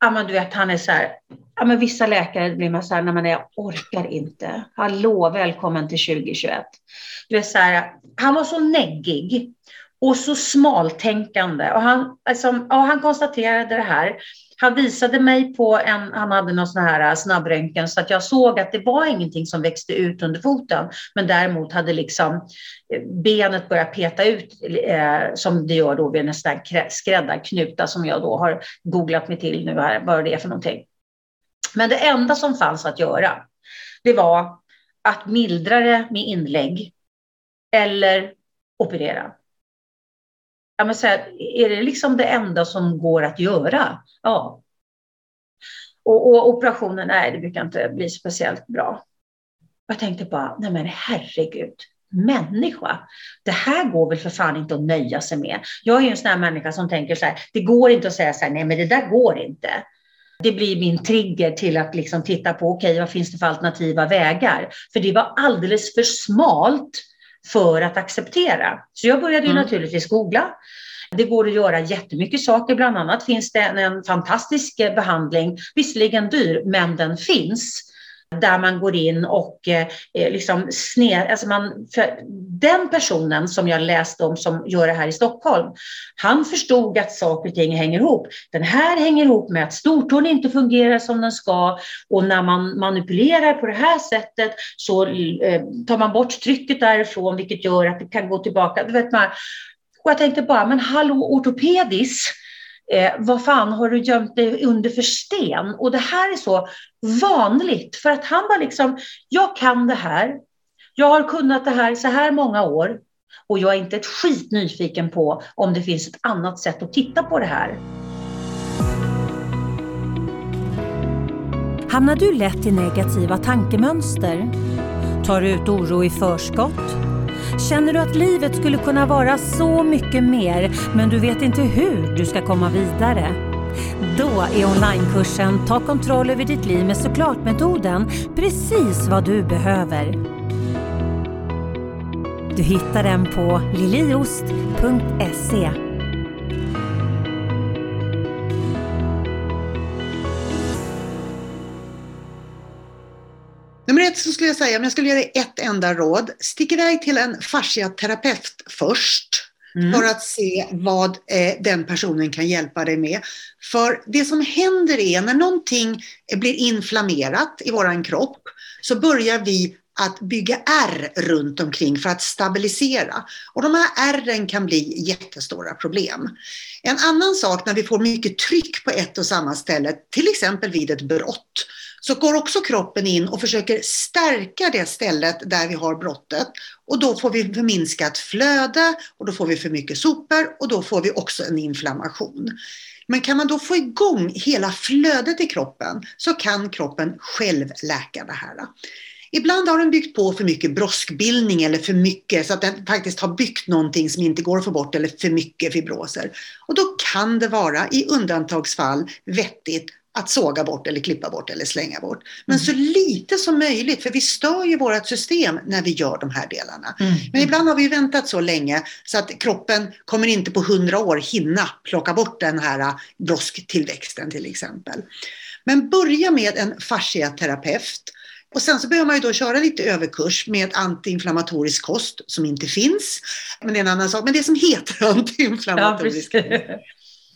ja men du vet han är så här, ja men vissa läkare blir man så här när man är, jag orkar inte. Hallå, välkommen till 2021. Du är så här, han var så neggig och så smaltänkande. Och han, alltså, ja, han konstaterade det här. Han visade mig på en, han hade någon sån här äh, snabbröntgen så att jag såg att det var ingenting som växte ut under foten. Men däremot hade liksom eh, benet börjat peta ut eh, som det gör då vid en skräddarknuta som jag då har googlat mig till nu här, vad det är för någonting. Men det enda som fanns att göra, det var att mildra det med inlägg eller operera. Ja, men så här, är det liksom det enda som går att göra? Ja. Och, och operationen, nej, det brukar inte bli speciellt bra. Jag tänkte bara, nej men herregud, människa. Det här går väl för fan inte att nöja sig med. Jag är ju en sån här människa som tänker så här, det går inte att säga så här, nej men det där går inte. Det blir min trigger till att liksom titta på, okej, okay, vad finns det för alternativa vägar? För det var alldeles för smalt för att acceptera. Så jag började mm. naturligtvis googla. Det går att göra jättemycket saker. Bland annat finns det en fantastisk behandling, visserligen dyr, men den finns där man går in och eh, eh, liksom sned, alltså man, den personen som jag läste om som gör det här i Stockholm, han förstod att saker och ting hänger ihop. Den här hänger ihop med att stortån inte fungerar som den ska och när man manipulerar på det här sättet så eh, tar man bort trycket därifrån vilket gör att det kan gå tillbaka. Du vet, man, och jag tänkte bara, men hallå ortopedis, eh, vad fan har du gömt dig under för sten? Och det här är så vanligt för att han var liksom, jag kan det här, jag har kunnat det här så här många år och jag är inte ett skit nyfiken på om det finns ett annat sätt att titta på det här. Hamnar du lätt i negativa tankemönster? Tar du ut oro i förskott? Känner du att livet skulle kunna vara så mycket mer men du vet inte hur du ska komma vidare? Då är onlinekursen Ta kontroll över ditt liv med såklart-metoden precis vad du behöver. Du hittar den på liliost.se Ett så skulle jag säga, om jag skulle ge dig ett enda råd, stick iväg till en fasciaterapeut först. Mm. För att se vad eh, den personen kan hjälpa dig med. För det som händer är när någonting blir inflammerat i våran kropp så börjar vi att bygga ärr runt omkring för att stabilisera. Och de här ärren kan bli jättestora problem. En annan sak när vi får mycket tryck på ett och samma ställe, till exempel vid ett brott, så går också kroppen in och försöker stärka det stället där vi har brottet. Och då får vi förminskat flöde och då får vi för mycket sopor och då får vi också en inflammation. Men kan man då få igång hela flödet i kroppen så kan kroppen själv läka det här. Ibland har den byggt på för mycket broskbildning eller för mycket så att den faktiskt har byggt någonting som inte går att få bort eller för mycket fibroser. Och då kan det vara i undantagsfall vettigt att såga bort eller klippa bort eller slänga bort. Men mm. så lite som möjligt, för vi stör ju vårt system när vi gör de här delarna. Mm. Men ibland har vi väntat så länge så att kroppen kommer inte på hundra år hinna plocka bort den här brosktillväxten till exempel. Men börja med en fasciaterapeut och sen så behöver man ju då köra lite överkurs med antiinflammatorisk kost som inte finns. Men det är en annan sak. Men det som heter antiinflammatorisk ja.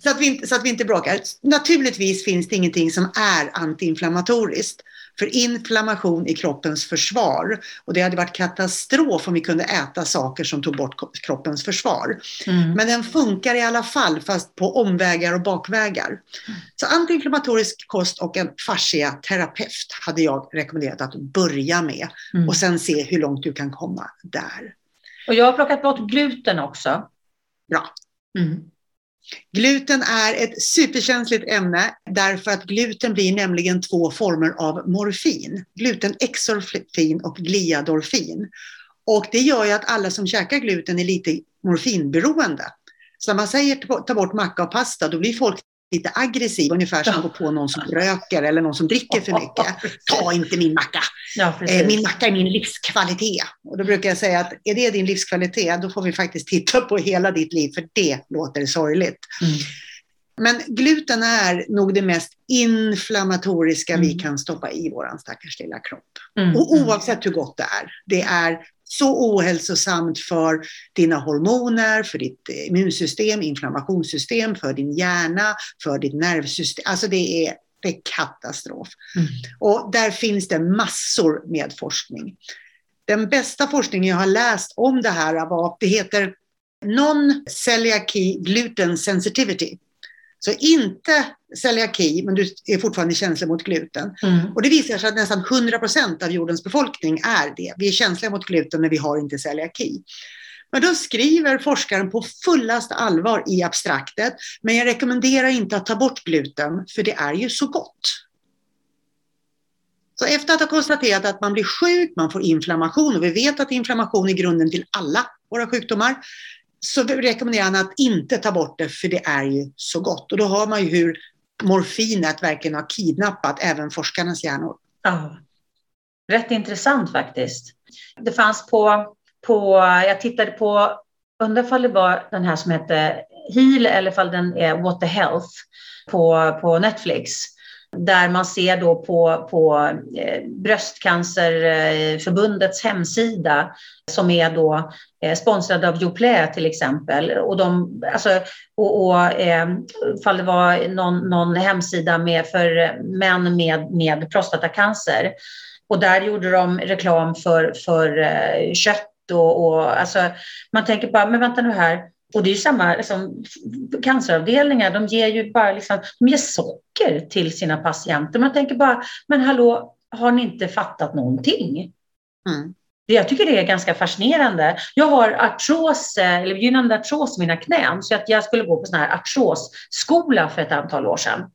Så att, vi inte, så att vi inte bråkar. Naturligtvis finns det ingenting som är antiinflammatoriskt. För inflammation är kroppens försvar. Och det hade varit katastrof om vi kunde äta saker som tog bort kroppens försvar. Mm. Men den funkar i alla fall, fast på omvägar och bakvägar. Mm. Så antiinflammatorisk kost och en fasciaterapeut hade jag rekommenderat att börja med. Mm. Och sen se hur långt du kan komma där. Och jag har plockat bort gluten också. Bra. Gluten är ett superkänsligt ämne därför att gluten blir nämligen två former av morfin. Glutenexorfin och gliadorfin. Och det gör ju att alla som käkar gluten är lite morfinberoende. Så när man säger ta bort macka och pasta, då blir folk lite aggressiv, ungefär som att gå på någon som röker eller någon som dricker för mycket. Ta inte min macka! Ja, eh, min macka är min livskvalitet. Och då brukar jag säga att är det din livskvalitet, då får vi faktiskt titta på hela ditt liv, för det låter sorgligt. Mm. Men gluten är nog det mest inflammatoriska mm. vi kan stoppa i vår stackars lilla kropp. Mm. Och oavsett hur gott det är. Det är så ohälsosamt för dina hormoner, för ditt immunsystem, inflammationssystem, för din hjärna, för ditt nervsystem. Alltså det är, det är katastrof. Mm. Och där finns det massor med forskning. Den bästa forskningen jag har läst om det här var, det heter Non-Celiacy Gluten Sensitivity. Så inte celiaki, men du är fortfarande känslig mot gluten. Mm. Och det visar sig att nästan 100 procent av jordens befolkning är det. Vi är känsliga mot gluten, men vi har inte celiaki. Men då skriver forskaren på fullaste allvar i abstraktet, men jag rekommenderar inte att ta bort gluten, för det är ju så gott. Så efter att ha konstaterat att man blir sjuk, man får inflammation och vi vet att inflammation är grunden till alla våra sjukdomar, så rekommenderar han att inte ta bort det för det är ju så gott. Och då har man ju hur morfinet verkligen har kidnappat även forskarnas hjärnor. Ja. Rätt intressant faktiskt. Det fanns på, på jag tittade på, undrar om det var den här som hette Heal eller om den är What the Health på, på Netflix. Där man ser då på, på eh, Bröstcancerförbundets hemsida som är då Eh, sponsrade av Joplä till exempel. Och, de, alltså, och, och eh, fall det var någon, någon hemsida med, för män med, med prostatacancer. Och där gjorde de reklam för, för eh, kött och, och alltså, man tänker bara, men vänta nu här, och det är ju samma liksom, canceravdelningar, de ger ju bara liksom, de ger socker till sina patienter. Man tänker bara, men hallå, har ni inte fattat någonting? Mm. Jag tycker det är ganska fascinerande. Jag har artros, eh, eller begynnande artros i mina knän, så att jag skulle gå på sån här artrosskola för ett antal år sedan.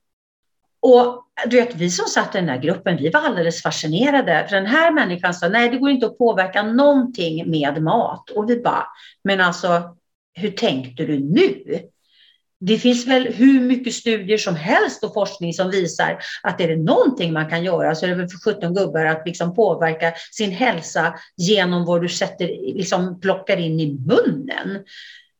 Och du vet, vi som satt i den här gruppen, vi var alldeles fascinerade. För den här människan sa, nej det går inte att påverka någonting med mat. Och vi bara, men alltså hur tänkte du nu? Det finns väl hur mycket studier som helst och forskning som visar att är det någonting man kan göra så är det väl för 17 gubbar att liksom påverka sin hälsa genom vad du sätter, liksom plockar in i munnen.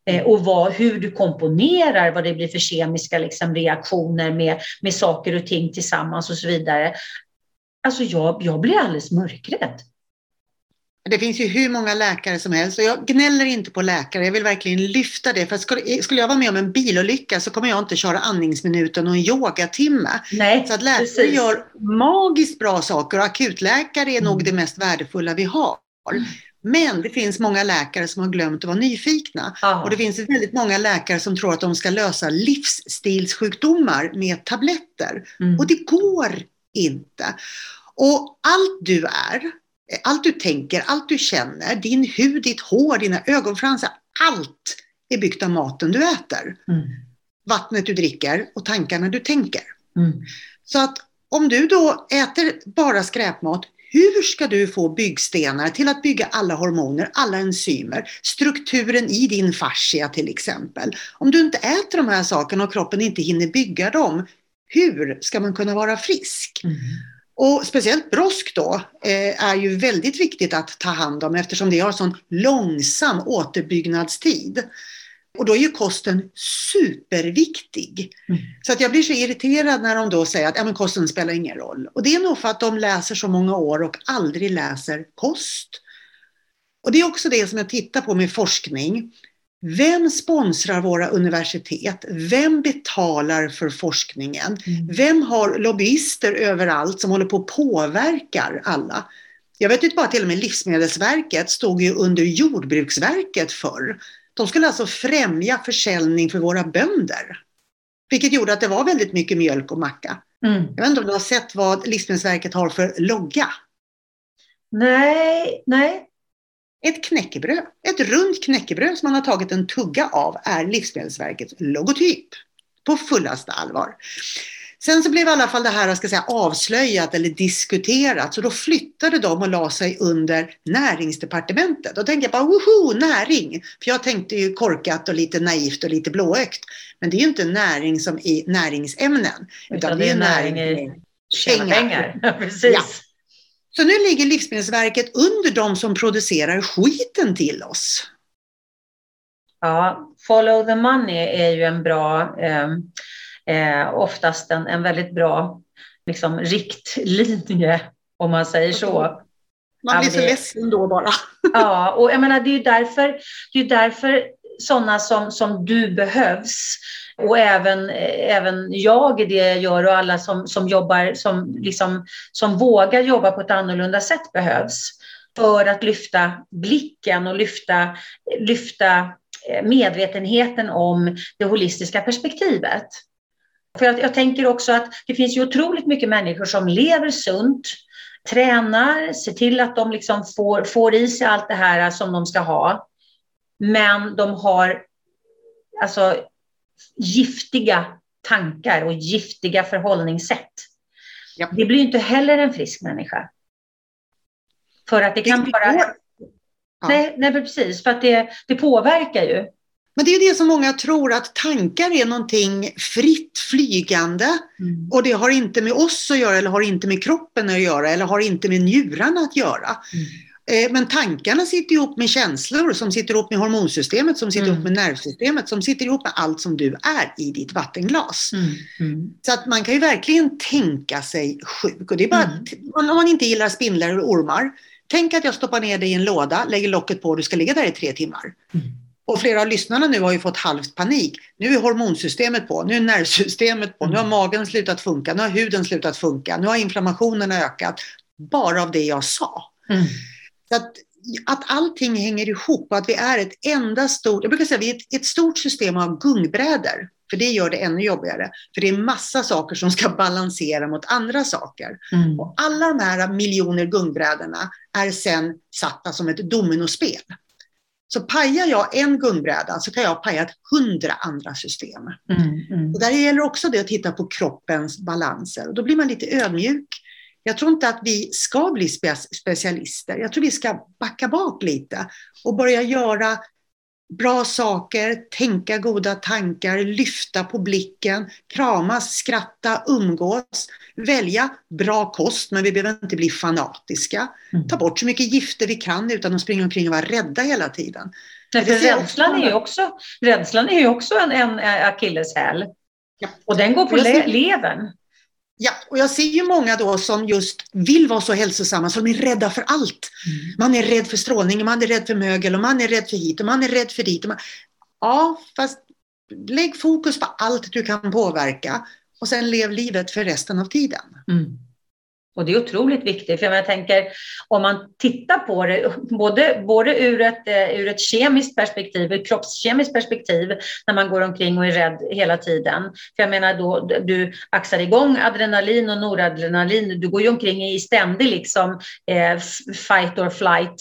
Eh, och vad, hur du komponerar, vad det blir för kemiska liksom, reaktioner med, med saker och ting tillsammans och så vidare. Alltså jag, jag blir alldeles mörkrädd. Det finns ju hur många läkare som helst och jag gnäller inte på läkare. Jag vill verkligen lyfta det. För skulle, skulle jag vara med om en bilolycka så kommer jag inte köra andningsminuten och en yogatimme. Nej, så att läkare precis. gör magiskt bra saker och akutläkare är mm. nog det mest värdefulla vi har. Mm. Men det finns många läkare som har glömt att vara nyfikna. Aha. Och det finns väldigt många läkare som tror att de ska lösa livsstilssjukdomar med tabletter. Mm. Och det går inte. Och allt du är allt du tänker, allt du känner, din hud, ditt hår, dina ögonfransar, allt är byggt av maten du äter. Mm. Vattnet du dricker och tankarna du tänker. Mm. Så att om du då äter bara skräpmat, hur ska du få byggstenar till att bygga alla hormoner, alla enzymer, strukturen i din fascia till exempel? Om du inte äter de här sakerna och kroppen inte hinner bygga dem, hur ska man kunna vara frisk? Mm. Och speciellt brosk då eh, är ju väldigt viktigt att ta hand om eftersom det har sån långsam återbyggnadstid. Och då är ju kosten superviktig. Mm. Så att jag blir så irriterad när de då säger att ja, men kosten spelar ingen roll. Och det är nog för att de läser så många år och aldrig läser kost. Och det är också det som jag tittar på med forskning. Vem sponsrar våra universitet? Vem betalar för forskningen? Mm. Vem har lobbyister överallt som håller på och påverkar alla? Jag vet inte bara till och med Livsmedelsverket stod ju under Jordbruksverket förr. De skulle alltså främja försäljning för våra bönder. Vilket gjorde att det var väldigt mycket mjölk och macka. Mm. Jag vet inte om du har sett vad Livsmedelsverket har för logga? Nej, nej, ett knäckebröd, ett runt knäckebröd som man har tagit en tugga av är Livsmedelsverkets logotyp. På fullaste allvar. Sen så blev i alla fall det här ska säga, avslöjat eller diskuterat så då flyttade de och la sig under näringsdepartementet. Då tänkte jag bara woho, näring! För jag tänkte ju korkat och lite naivt och lite blåögt. Men det är ju inte näring som i näringsämnen. Utan, utan det är näring i pengar. pengar. Precis. Ja. Så nu ligger Livsmedelsverket under de som producerar skiten till oss. Ja, follow the money är ju en bra, eh, eh, oftast en, en väldigt bra liksom, riktlinje, om man säger så. Man blir så det, ledsen då bara. ja, och jag menar, det är ju därför, det är därför sådana som, som du behövs. Och även, eh, även jag i det jag gör och alla som, som jobbar, som, liksom, som vågar jobba på ett annorlunda sätt behövs. För att lyfta blicken och lyfta, lyfta eh, medvetenheten om det holistiska perspektivet. För jag, jag tänker också att det finns ju otroligt mycket människor som lever sunt, tränar, ser till att de liksom får, får i sig allt det här som de ska ha. Men de har alltså, giftiga tankar och giftiga förhållningssätt. Ja. Det blir inte heller en frisk människa. För att det kan bara... Ja. Nej, nej, precis. För att det, det påverkar ju. Men det är det som många tror att tankar är någonting fritt flygande mm. och det har inte med oss att göra eller har inte med kroppen att göra eller har inte med njurarna att göra. Mm. Eh, men tankarna sitter ihop med känslor som sitter ihop med hormonsystemet, som sitter mm. ihop med nervsystemet, som sitter ihop med allt som du är i ditt vattenglas. Mm. Mm. Så att man kan ju verkligen tänka sig sjuk. Och det är bara mm. om man inte gillar spindlar eller ormar. Tänk att jag stoppar ner dig i en låda, lägger locket på och du ska ligga där i tre timmar. Mm. Och flera av lyssnarna nu har ju fått halvt panik. Nu är hormonsystemet på, nu är nervsystemet på, nu har mm. magen slutat funka, nu har huden slutat funka, nu har inflammationen ökat. Bara av det jag sa. Så att, att allting hänger ihop och att vi är ett enda stort, jag brukar säga vi är ett, ett stort system av gungbrädor. För det gör det ännu jobbigare. För det är massa saker som ska balansera mot andra saker. Mm. Och alla de här miljoner gungbrädorna är sen satta som ett dominospel. Så pajar jag en gungbräda så kan jag paja hundra andra system. Mm, mm. Och där gäller också det att titta på kroppens balanser. Och då blir man lite ödmjuk. Jag tror inte att vi ska bli spe specialister. Jag tror vi ska backa bak lite och börja göra bra saker, tänka goda tankar, lyfta på blicken, kramas, skratta, umgås, välja bra kost, men vi behöver inte bli fanatiska. Mm. Ta bort så mycket gifter vi kan utan att springa omkring och vara rädda hela tiden. Nej, för rädslan, är ju också, rädslan är ju också en, en akilleshäl. Ja. Och den går på le levern. Ja, och jag ser ju många då som just vill vara så hälsosamma som är rädda för allt. Mm. Man är rädd för strålning, man är rädd för mögel och man är rädd för hit och man är rädd för dit. Man... Ja, fast lägg fokus på allt du kan påverka och sen lev livet för resten av tiden. Mm. Och det är otroligt viktigt, för jag tänker om man tittar på det både, både ur, ett, eh, ur ett kemiskt perspektiv, ett kroppskemiskt perspektiv, när man går omkring och är rädd hela tiden. För jag menar då, du axar igång adrenalin och noradrenalin, du går ju omkring i ständig liksom eh, fight or flight,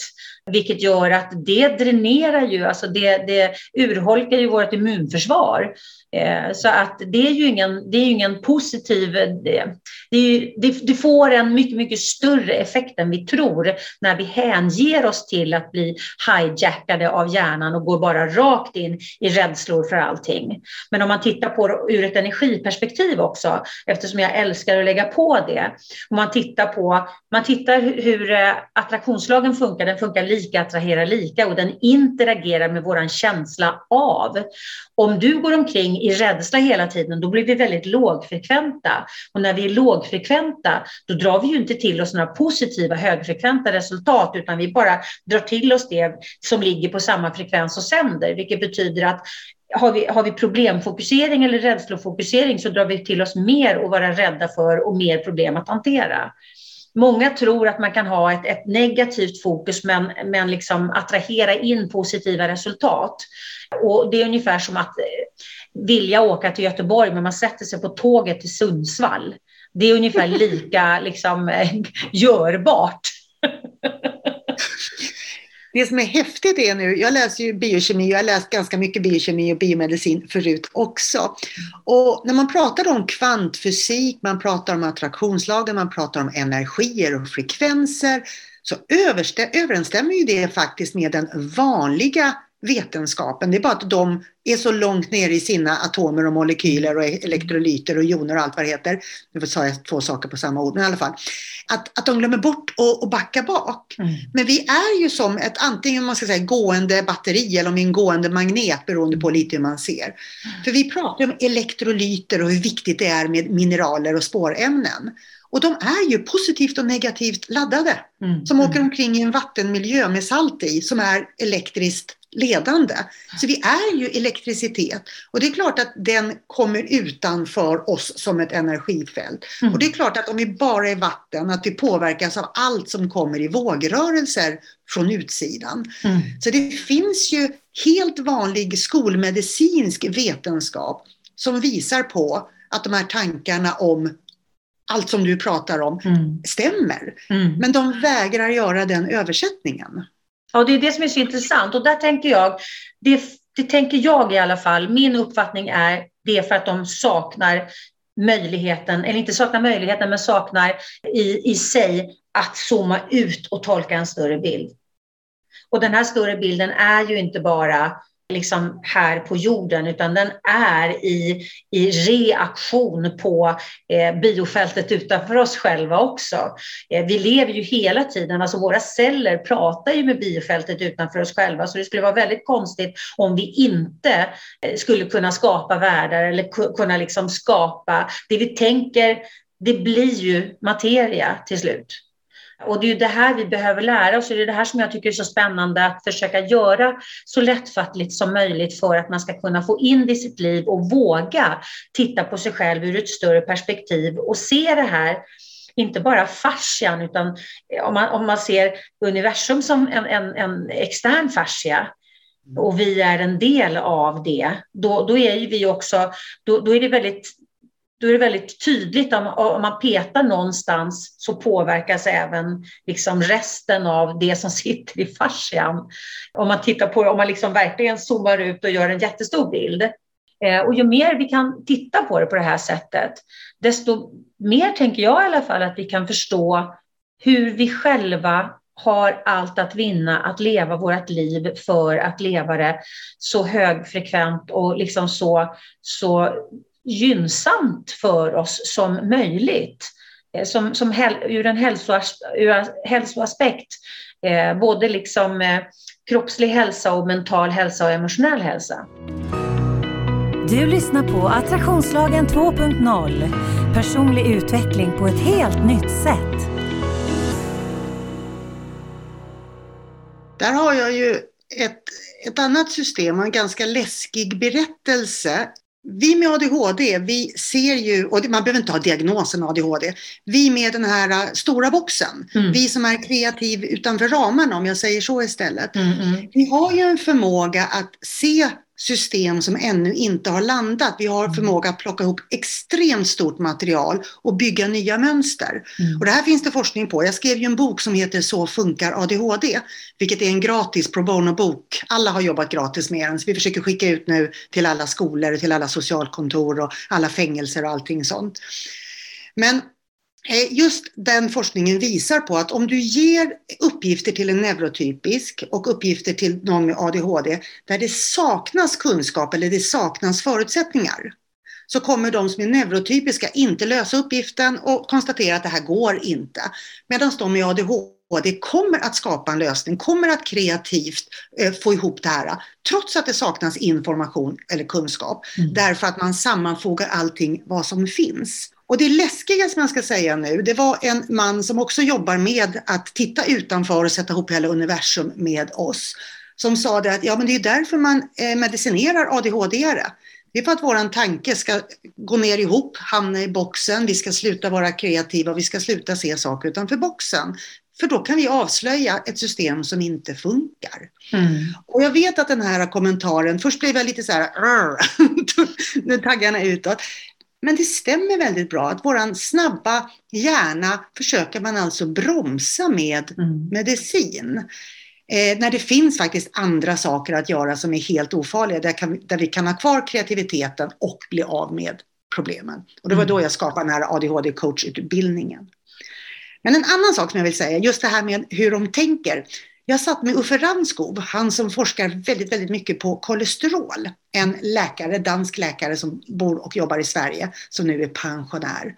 vilket gör att det dränerar ju, alltså det, det urholkar ju vårt immunförsvar. Eh, så att det är ju ingen, det är ingen positiv... Eh, det, det, det, det, får en mycket, mycket större effekt än vi tror när vi hänger oss till att bli hijackade av hjärnan och går bara rakt in i rädslor för allting. Men om man tittar på det ur ett energiperspektiv också, eftersom jag älskar att lägga på det. Om man tittar på man tittar hur eh, attraktionslagen funkar, den funkar lika, attraherar lika och den interagerar med vår känsla av. Om du går omkring i rädsla hela tiden, då blir vi väldigt lågfrekventa. Och när vi är lågfrekventa, då drar vi ju inte till oss några positiva högfrekventa resultat, utan vi bara drar till oss det som ligger på samma frekvens och sänder, vilket betyder att har vi, har vi problemfokusering eller rädslofokusering så drar vi till oss mer att vara rädda för och mer problem att hantera. Många tror att man kan ha ett, ett negativt fokus men, men liksom attrahera in positiva resultat. Och det är ungefär som att eh, vilja åka till Göteborg men man sätter sig på tåget till Sundsvall. Det är ungefär lika liksom, eh, görbart. Det som är häftigt är nu, jag läser ju biokemi och jag har läst ganska mycket biokemi och biomedicin förut också. Och när man pratar om kvantfysik, man pratar om attraktionslagen, man pratar om energier och frekvenser så överensstämmer ju det faktiskt med den vanliga vetenskapen. Det är bara att de är så långt ner i sina atomer och molekyler och elektrolyter och joner och allt vad det heter. Nu sa jag två saker på samma ord, men i alla fall. Att, att de glömmer bort och, och backa bak. Mm. Men vi är ju som ett antingen man ska säga gående batteri eller en gående magnet beroende på lite hur man ser. För vi pratar om elektrolyter och hur viktigt det är med mineraler och spårämnen. Och de är ju positivt och negativt laddade. Mm. Som åker omkring i en vattenmiljö med salt i som är elektriskt ledande. Så vi är ju elektricitet och det är klart att den kommer utanför oss som ett energifält. Mm. Och det är klart att om vi bara är vatten, att vi påverkas av allt som kommer i vågrörelser från utsidan. Mm. Så det finns ju helt vanlig skolmedicinsk vetenskap som visar på att de här tankarna om allt som du pratar om mm. stämmer. Mm. Men de vägrar göra den översättningen. Ja, det är det som är så intressant och där tänker jag, det, det tänker jag i alla fall, min uppfattning är det är för att de saknar möjligheten, eller inte saknar möjligheten, men saknar i, i sig att zooma ut och tolka en större bild. Och den här större bilden är ju inte bara liksom här på jorden, utan den är i, i reaktion på eh, biofältet utanför oss själva också. Eh, vi lever ju hela tiden, alltså våra celler pratar ju med biofältet utanför oss själva, så det skulle vara väldigt konstigt om vi inte eh, skulle kunna skapa världar eller kunna liksom skapa det vi tänker, det blir ju materia till slut. Och det är ju det här vi behöver lära oss. Och det är det här som jag tycker är så spännande att försöka göra så lättfattligt som möjligt för att man ska kunna få in det i sitt liv och våga titta på sig själv ur ett större perspektiv och se det här inte bara fascian, utan om man, om man ser universum som en, en, en extern fascia och vi är en del av det, då, då är vi också, då, då är det väldigt då är det väldigt tydligt om, om man petar någonstans så påverkas även liksom resten av det som sitter i fascian. Om man tittar på om man liksom verkligen zoomar ut och gör en jättestor bild. Eh, och ju mer vi kan titta på det på det här sättet, desto mer tänker jag i alla fall att vi kan förstå hur vi själva har allt att vinna att leva vårt liv för att leva det så högfrekvent och liksom så, så gynnsamt för oss som möjligt. Eh, som, som hel, ur en hälsoas, ur hälsoaspekt, eh, både liksom eh, kroppslig hälsa och mental hälsa och emotionell hälsa. Du lyssnar på Attraktionslagen 2.0. Personlig utveckling på ett helt nytt sätt. Där har jag ju ett, ett annat system, en ganska läskig berättelse vi med ADHD, vi ser ju, och man behöver inte ha diagnosen ADHD, vi med den här äh, stora boxen, mm. vi som är kreativ utanför ramarna om jag säger så istället. Mm, mm. Vi har ju en förmåga att se system som ännu inte har landat. Vi har mm. förmåga att plocka ihop extremt stort material och bygga nya mönster. Mm. Och det här finns det forskning på. Jag skrev ju en bok som heter Så funkar ADHD, vilket är en gratis pro bono-bok. Alla har jobbat gratis med den, så vi försöker skicka ut nu till alla skolor, till alla socialkontor och alla fängelser och allting sånt. Men just den forskningen visar på att om du ger uppgifter till en neurotypisk och uppgifter till någon med ADHD där det saknas kunskap eller det saknas förutsättningar så kommer de som är neurotypiska inte lösa uppgiften och konstatera att det här går inte. Medan de med ADHD kommer att skapa en lösning, kommer att kreativt eh, få ihop det här trots att det saknas information eller kunskap. Mm. Därför att man sammanfogar allting vad som finns. Och det läskiga som jag ska säga nu, det var en man som också jobbar med att titta utanför och sätta ihop hela universum med oss. Som sa det att ja, men det är därför man eh, medicinerar ADHD-are. Det är för att våran tanke ska gå ner ihop, hamna i boxen, vi ska sluta vara kreativa, vi ska sluta se saker utanför boxen. För då kan vi avslöja ett system som inte funkar. Mm. Och jag vet att den här kommentaren, först blev jag lite så här, nu taggarna utåt. Men det stämmer väldigt bra att våran snabba hjärna försöker man alltså bromsa med mm. medicin. Eh, när det finns faktiskt andra saker att göra som är helt ofarliga, där, kan, där vi kan ha kvar kreativiteten och bli av med problemen. Och det var då mm. jag skapade den här ADHD-coachutbildningen. Men en annan sak som jag vill säga, just det här med hur de tänker. Jag satt med Uffe Ranskov, han som forskar väldigt, väldigt mycket på kolesterol. En läkare, dansk läkare som bor och jobbar i Sverige, som nu är pensionär.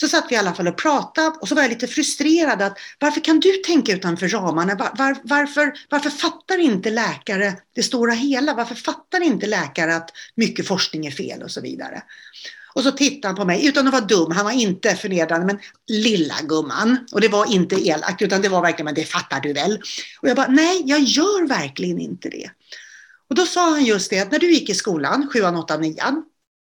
Så satt vi i alla fall och pratade och så var jag lite frustrerad att varför kan du tänka utanför ramarna? Var, var, varför, varför fattar inte läkare det stora hela? Varför fattar inte läkare att mycket forskning är fel och så vidare? Och så tittade han på mig utan att vara dum. Han var inte förnedrande, men lilla gumman. Och det var inte elakt, utan det var verkligen, men det fattar du väl? Och jag bara, nej, jag gör verkligen inte det. Och då sa han just det, att när du gick i skolan, 7, 8, 9,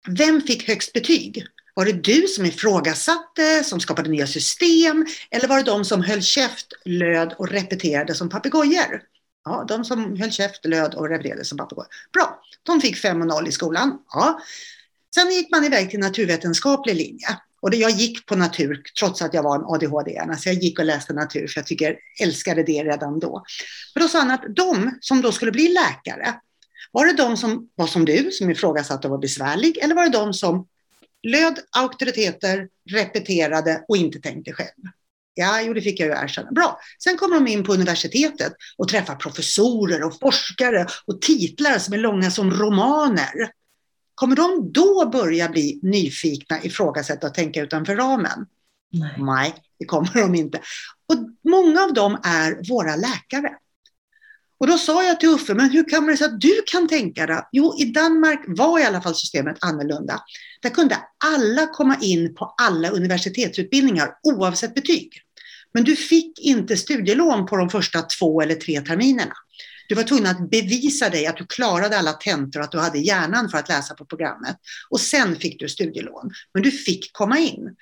vem fick högst betyg? Var det du som ifrågasatte, som skapade nya system? Eller var det de som höll käft, löd och repeterade som papegojor? Ja, de som höll käft, löd och repeterade som papegojor. Bra, de fick 5 och 0 i skolan. Ja. Sen gick man iväg till naturvetenskaplig linje. Och jag gick på natur trots att jag var en ADHD-hjärna. Så jag gick och läste natur för jag tycker, älskade det redan då. För då sa han att de som då skulle bli läkare, var det de som var som du, som ifrågasatte och var besvärlig? Eller var det de som löd auktoriteter, repeterade och inte tänkte själv? Ja, jo, det fick jag ju erkänna. Bra. Sen kommer de in på universitetet och träffar professorer och forskare och titlar som är långa som romaner. Kommer de då börja bli nyfikna, ifrågasätta och tänka utanför ramen? Nej. Nej, det kommer de inte. Och många av dem är våra läkare. Och då sa jag till Uffe, men hur kan det sig att du kan tänka det? Jo, i Danmark var i alla fall systemet annorlunda. Där kunde alla komma in på alla universitetsutbildningar oavsett betyg. Men du fick inte studielån på de första två eller tre terminerna. Du var tvungen att bevisa dig att du klarade alla tentor och att du hade hjärnan för att läsa på programmet. Och sen fick du studielån. Men du fick komma in.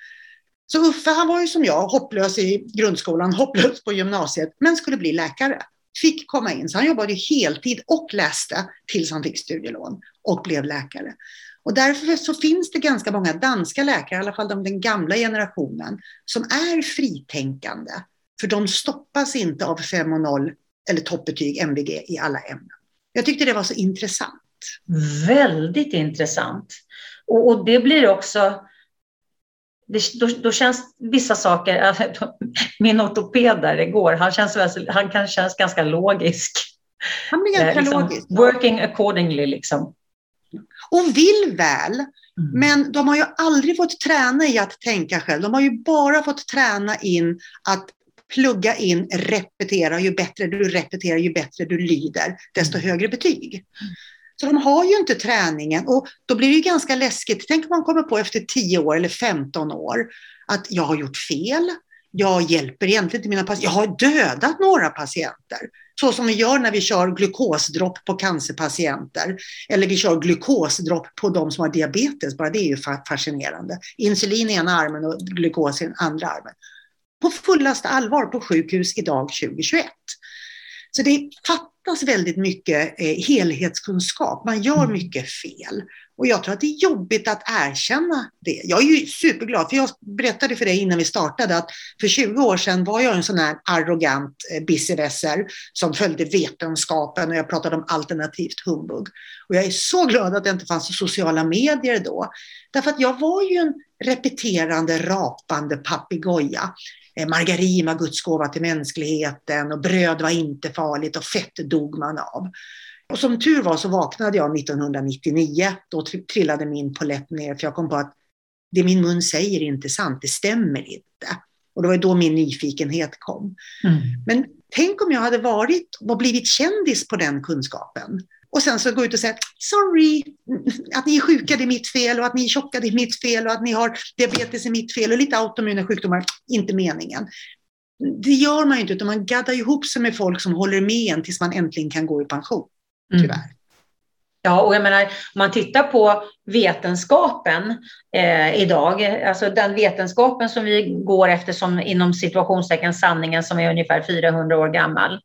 Så Uffe han var ju som jag, hopplös i grundskolan, hopplös på gymnasiet, men skulle bli läkare. Fick komma in, så han jobbade heltid och läste tills han fick studielån och blev läkare. Och därför så finns det ganska många danska läkare, i alla fall de, den gamla generationen, som är fritänkande. För de stoppas inte av 5 och 0 eller toppbetyg, MVG, i alla ämnen. Jag tyckte det var så intressant. Väldigt intressant. Och, och det blir också... Det, då, då, känns vissa saker... Min ortoped där igår, han, känns, han kan känns ganska logisk. Han blir ganska eh, liksom, logisk. Working accordingly liksom. Och vill väl, mm. men de har ju aldrig fått träna i att tänka själv. De har ju bara fått träna in att plugga in, repetera. Ju bättre du repeterar, ju bättre du lyder, desto mm. högre betyg. Så de har ju inte träningen och då blir det ju ganska läskigt. Tänk om man kommer på efter 10 år eller 15 år att jag har gjort fel. Jag hjälper egentligen inte mina patienter. Jag har dödat några patienter. Så som vi gör när vi kör glukosdropp på cancerpatienter. Eller vi kör glukosdropp på de som har diabetes. Bara det är ju fascinerande. Insulin i ena armen och glukos i den andra armen på fullaste allvar på sjukhus idag 2021. Så det fattas väldigt mycket eh, helhetskunskap. Man gör mm. mycket fel. Och jag tror att det är jobbigt att erkänna det. Jag är ju superglad, för jag berättade för dig innan vi startade att för 20 år sedan var jag en sån här arrogant eh, besserwisser som följde vetenskapen och jag pratade om alternativt humbug. Och jag är så glad att det inte fanns sociala medier då. Därför att jag var ju en repeterande, rapande papegoja. Eh, margarin var Guds gåva till mänskligheten och bröd var inte farligt och fett dog man av. Och som tur var så vaknade jag 1999. Då trillade min polett ner för jag kom på att det min mun säger är inte sant, det stämmer inte. Och det var då min nyfikenhet kom. Mm. Men tänk om jag hade varit och blivit kändis på den kunskapen. Och sen så gå ut och säga sorry, att ni är sjuka det är mitt fel och att ni är tjocka det är mitt fel och att ni har diabetes är mitt fel och lite autoimmuna sjukdomar, inte meningen. Det gör man ju inte utan man gaddar ihop sig med folk som håller med en tills man äntligen kan gå i pension. Mm. Tyvärr. Mm. Ja, och jag menar, om man tittar på vetenskapen eh, idag, alltså den vetenskapen som vi går efter som inom situationstecken sanningen som är ungefär 400 år gammal.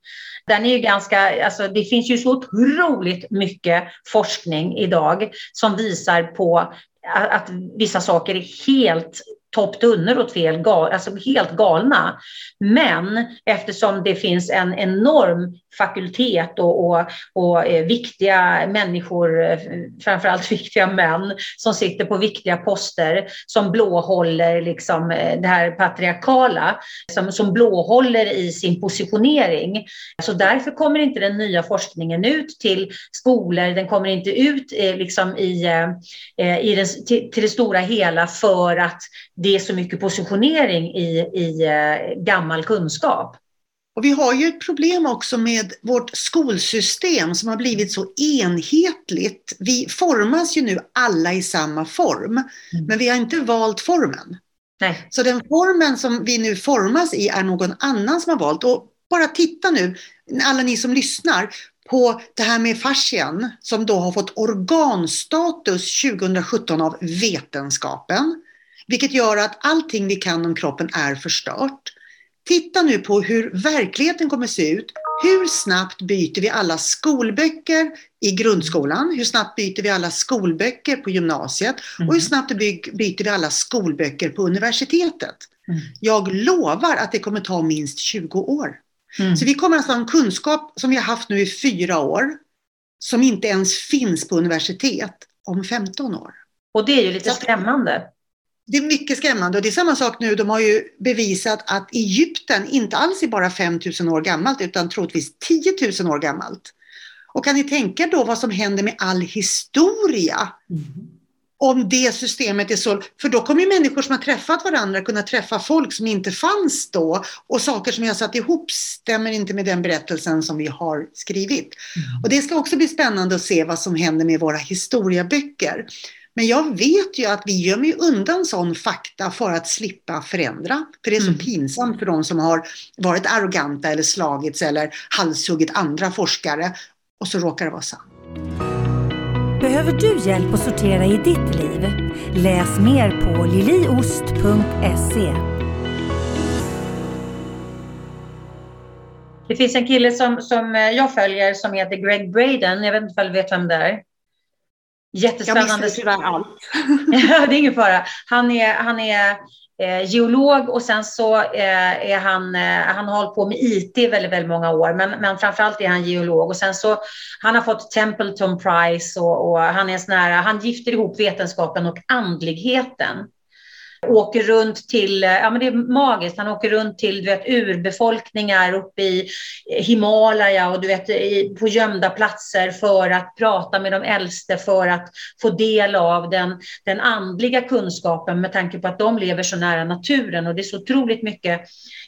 Den är ju ganska, alltså det finns ju så otroligt mycket forskning idag som visar på att, att vissa saker är helt topp tunnor åt fel, gal, alltså helt galna. Men eftersom det finns en enorm fakultet och, och, och eh, viktiga människor, eh, framförallt viktiga män, som sitter på viktiga poster, som blåhåller liksom eh, det här patriarkala, som, som blåhåller i sin positionering. Så därför kommer inte den nya forskningen ut till skolor, den kommer inte ut eh, liksom i, i den, till, till det stora hela för att det är så mycket positionering i, i gammal kunskap. Och vi har ju ett problem också med vårt skolsystem som har blivit så enhetligt. Vi formas ju nu alla i samma form, mm. men vi har inte valt formen. Nej. Så den formen som vi nu formas i är någon annan som har valt. Och bara titta nu, alla ni som lyssnar, på det här med fascian som då har fått organstatus 2017 av vetenskapen. Vilket gör att allting vi kan om kroppen är förstört. Titta nu på hur verkligheten kommer se ut. Hur snabbt byter vi alla skolböcker i grundskolan? Hur snabbt byter vi alla skolböcker på gymnasiet? Mm. Och hur mm. snabbt byter vi alla skolböcker på universitetet? Mm. Jag lovar att det kommer ta minst 20 år. Mm. Så vi kommer att ha en kunskap som vi har haft nu i fyra år, som inte ens finns på universitet om 15 år. Och det är ju lite skrämmande det är mycket skrämmande och det är samma sak nu. De har ju bevisat att Egypten inte alls är bara 5000 år gammalt utan troligtvis 10 000 år gammalt. Och kan ni tänka då vad som händer med all historia? Mm. Om det systemet är så, för då kommer ju människor som har träffat varandra kunna träffa folk som inte fanns då och saker som har satt ihop stämmer inte med den berättelsen som vi har skrivit. Mm. Och det ska också bli spännande att se vad som händer med våra historieböcker. Men jag vet ju att vi gömmer undan sån fakta för att slippa förändra. För det är så mm. pinsamt för de som har varit arroganta eller slagits eller halshuggit andra forskare och så råkar det vara sant. Behöver du hjälp att sortera i ditt liv? Läs mer på liliost.se. Det finns en kille som, som jag följer som heter Greg Braden. Jag vet inte om du vet vem det är? Jättespännande. Jag missade tyvärr allt. det är ingen fara. Han är, han är eh, geolog och sen så eh, är han, eh, han har hållit på med IT väldigt, väldigt många år, men, men framförallt är han geolog och sen så han har fått Templeton Prize och, och han är sån här, han gifter ihop vetenskapen och andligheten åker runt till, eh, ja men det är magiskt, han åker runt till du vet, urbefolkningar uppe i Himalaya och du vet, på gömda platser för att prata med de äldste för att få del av den, den andliga kunskapen med tanke på att de lever så nära naturen och det är så otroligt mycket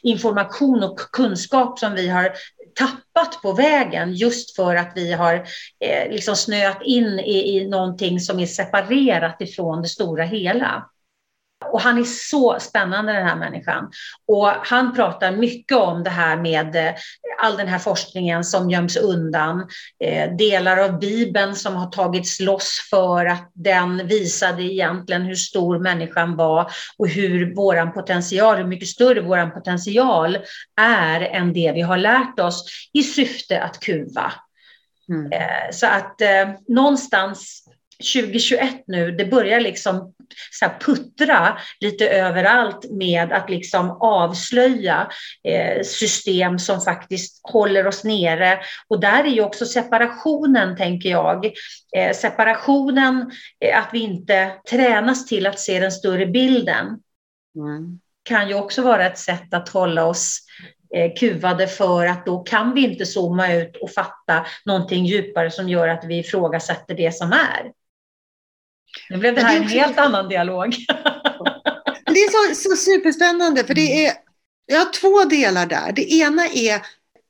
information och kunskap som vi har tappat på vägen just för att vi har eh, liksom snöat in i, i någonting som är separerat ifrån det stora hela. Och han är så spännande den här människan. Och han pratar mycket om det här med eh, all den här forskningen som göms undan. Eh, delar av Bibeln som har tagits loss för att den visade egentligen hur stor människan var och hur våran potential, hur mycket större våran potential är än det vi har lärt oss i syfte att kuva. Mm. Eh, så att eh, någonstans 2021 nu, det börjar liksom så puttra lite överallt med att liksom avslöja eh, system som faktiskt håller oss nere. Och där är ju också separationen, tänker jag. Eh, separationen, eh, att vi inte tränas till att se den större bilden. Mm. kan ju också vara ett sätt att hålla oss kuvade för att då kan vi inte zooma ut och fatta någonting djupare som gör att vi ifrågasätter det som är. Nu blev det här en helt annan dialog. det är så, så superspännande för det är, jag har två delar där. Det ena är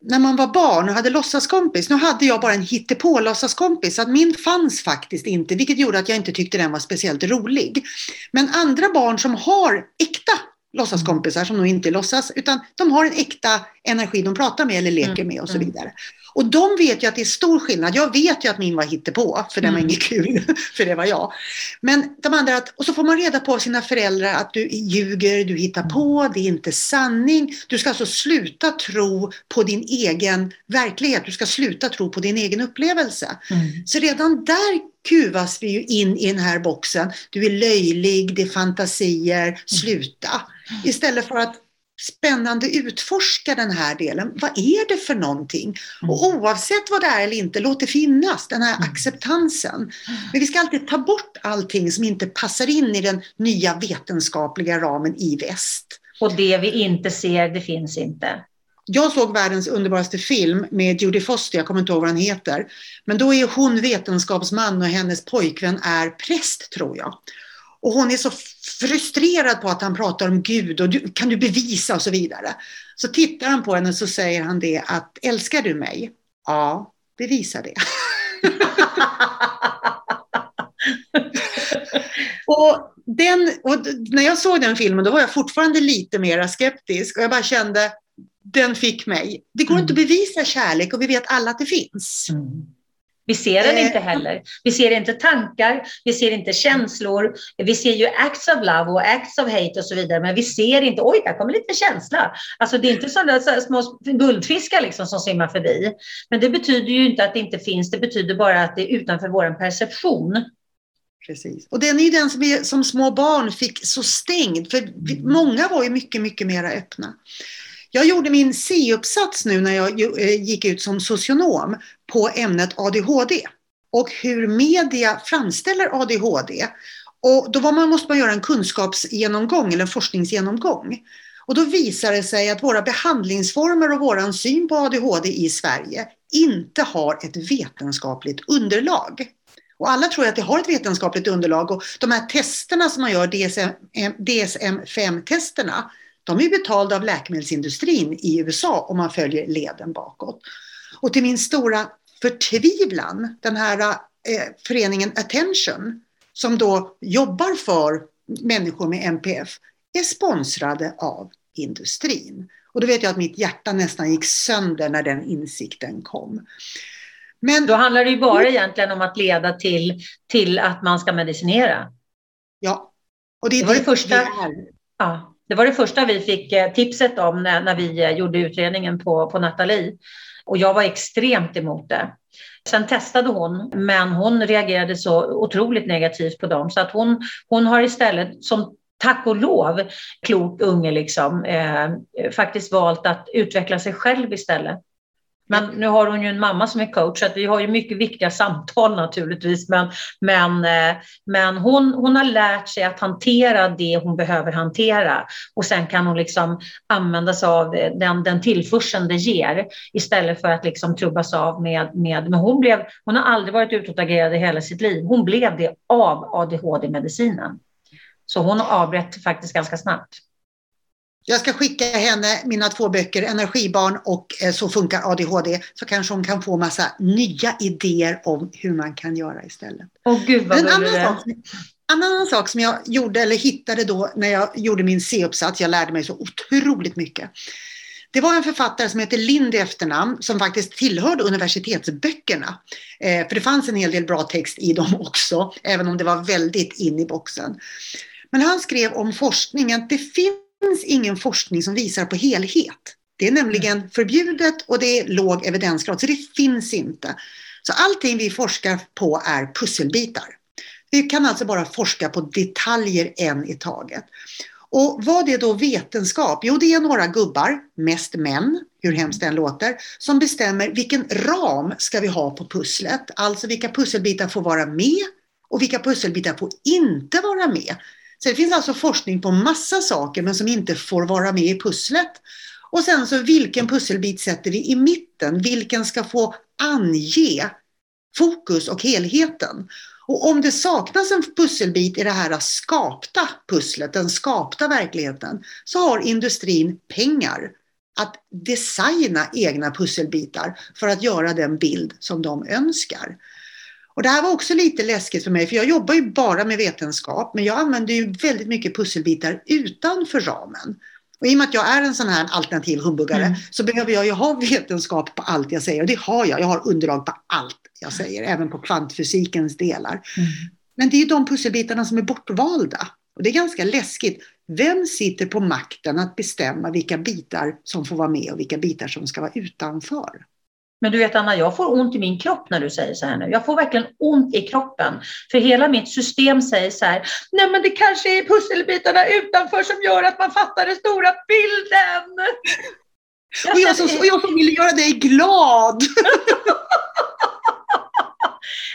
när man var barn och hade låtsaskompis. Nu hade jag bara en hittepå låtsaskompis, så att min fanns faktiskt inte, vilket gjorde att jag inte tyckte den var speciellt rolig. Men andra barn som har äkta låtsaskompisar som nog inte låtsas, utan de har en äkta energi de pratar med eller leker mm, med och så mm. vidare. Och de vet ju att det är stor skillnad. Jag vet ju att min var hittepå, för den var mm. inget kul, för det var jag. Men de andra, och så får man reda på av sina föräldrar att du ljuger, du hittar på, det är inte sanning. Du ska alltså sluta tro på din egen verklighet, du ska sluta tro på din egen upplevelse. Mm. Så redan där kuvas vi ju in i den här boxen. Du är löjlig, det är fantasier, sluta. Istället för att spännande utforska den här delen. Vad är det för någonting? Och oavsett vad det är eller inte, låt det finnas, den här acceptansen. Men vi ska alltid ta bort allting som inte passar in i den nya vetenskapliga ramen i väst. Och det vi inte ser, det finns inte. Jag såg världens underbaraste film med Judy Foster, jag kommer inte ihåg vad han heter. Men då är hon vetenskapsman och hennes pojkvän är präst tror jag. Och hon är så frustrerad på att han pratar om Gud och du, kan du bevisa och så vidare. Så tittar han på henne och så säger han det att älskar du mig? Ja, bevisa det. och, den, och när jag såg den filmen då var jag fortfarande lite mer skeptisk och jag bara kände den fick mig. Det går mm. inte att bevisa kärlek och vi vet alla att det finns. Mm. Vi ser den inte eh, heller. Vi ser inte tankar, vi ser inte känslor. Vi ser ju acts of love och acts of hate och så vidare, men vi ser inte, oj, där kommer lite känsla. Alltså det är inte sådana så små guldfiskar liksom som simmar förbi. Men det betyder ju inte att det inte finns, det betyder bara att det är utanför vår perception. Precis. Och den är ju den som vi som små barn fick så stängd, för många var ju mycket, mycket mera öppna. Jag gjorde min C-uppsats nu när jag eh, gick ut som socionom på ämnet ADHD och hur media framställer ADHD. Och då man, måste man göra en kunskapsgenomgång eller en forskningsgenomgång. Och då visar det sig att våra behandlingsformer och vår syn på ADHD i Sverige inte har ett vetenskapligt underlag. Och alla tror att det har ett vetenskapligt underlag och de här testerna som man gör, DSM-5-testerna, eh, de är betalda av läkemedelsindustrin i USA om man följer leden bakåt. Och till min stora förtvivlan, den här eh, föreningen Attention, som då jobbar för människor med NPF, är sponsrade av industrin. Och då vet jag att mitt hjärta nästan gick sönder när den insikten kom. Men, då handlar det ju bara egentligen om att leda till, till att man ska medicinera. Ja. Och det, är det var det, det första. Det ja. Det var det första vi fick eh, tipset om när, när vi eh, gjorde utredningen på, på Nathalie. Och jag var extremt emot det. Sen testade hon, men hon reagerade så otroligt negativt på dem så att hon, hon har istället som tack och lov, klok unge liksom, eh, faktiskt valt att utveckla sig själv istället. Men nu har hon ju en mamma som är coach, så vi har ju mycket viktiga samtal naturligtvis. Men, men, eh, men hon, hon har lärt sig att hantera det hon behöver hantera och sen kan hon liksom använda sig av den, den tillförseln det ger istället för att liksom trubbas av med, med men hon, blev, hon har aldrig varit utåtagerad i hela sitt liv. Hon blev det av ADHD-medicinen. Så hon avbröt faktiskt ganska snabbt. Jag ska skicka henne mina två böcker, Energibarn och eh, Så funkar ADHD, så kanske hon kan få massa nya idéer om hur man kan göra istället. Åh gud vad en annan sak, en annan sak som jag gjorde eller hittade då när jag gjorde min C-uppsats, jag lärde mig så otroligt mycket. Det var en författare som heter Lind i efternamn som faktiskt tillhörde universitetsböckerna. Eh, för det fanns en hel del bra text i dem också, även om det var väldigt in i boxen. Men han skrev om forskningen, det finns finns ingen forskning som visar på helhet. Det är nämligen mm. förbjudet och det är låg evidensgrad, så det finns inte. Så allting vi forskar på är pusselbitar. Vi kan alltså bara forska på detaljer en i taget. Och vad är då vetenskap? Jo, det är några gubbar, mest män, hur hemskt den låter, som bestämmer vilken ram ska vi ha på pusslet. Alltså vilka pusselbitar får vara med och vilka pusselbitar får inte vara med. Så det finns alltså forskning på massa saker men som inte får vara med i pusslet. Och sen så vilken pusselbit sätter vi i mitten? Vilken ska få ange fokus och helheten? Och om det saknas en pusselbit i det här skapta pusslet, den skapta verkligheten, så har industrin pengar att designa egna pusselbitar för att göra den bild som de önskar. Och det här var också lite läskigt för mig, för jag jobbar ju bara med vetenskap, men jag använder ju väldigt mycket pusselbitar utanför ramen. Och i och med att jag är en sån här alternativ humbuggare mm. så behöver jag ju ha vetenskap på allt jag säger. Och det har jag. Jag har underlag på allt jag säger, även på kvantfysikens delar. Mm. Men det är ju de pusselbitarna som är bortvalda. Och det är ganska läskigt. Vem sitter på makten att bestämma vilka bitar som får vara med och vilka bitar som ska vara utanför? Men du vet Anna, jag får ont i min kropp när du säger så här nu. Jag får verkligen ont i kroppen. För hela mitt system säger så här, nej men det kanske är pusselbitarna utanför som gör att man fattar den stora bilden. Jag och, jag som, och jag som vill göra dig glad.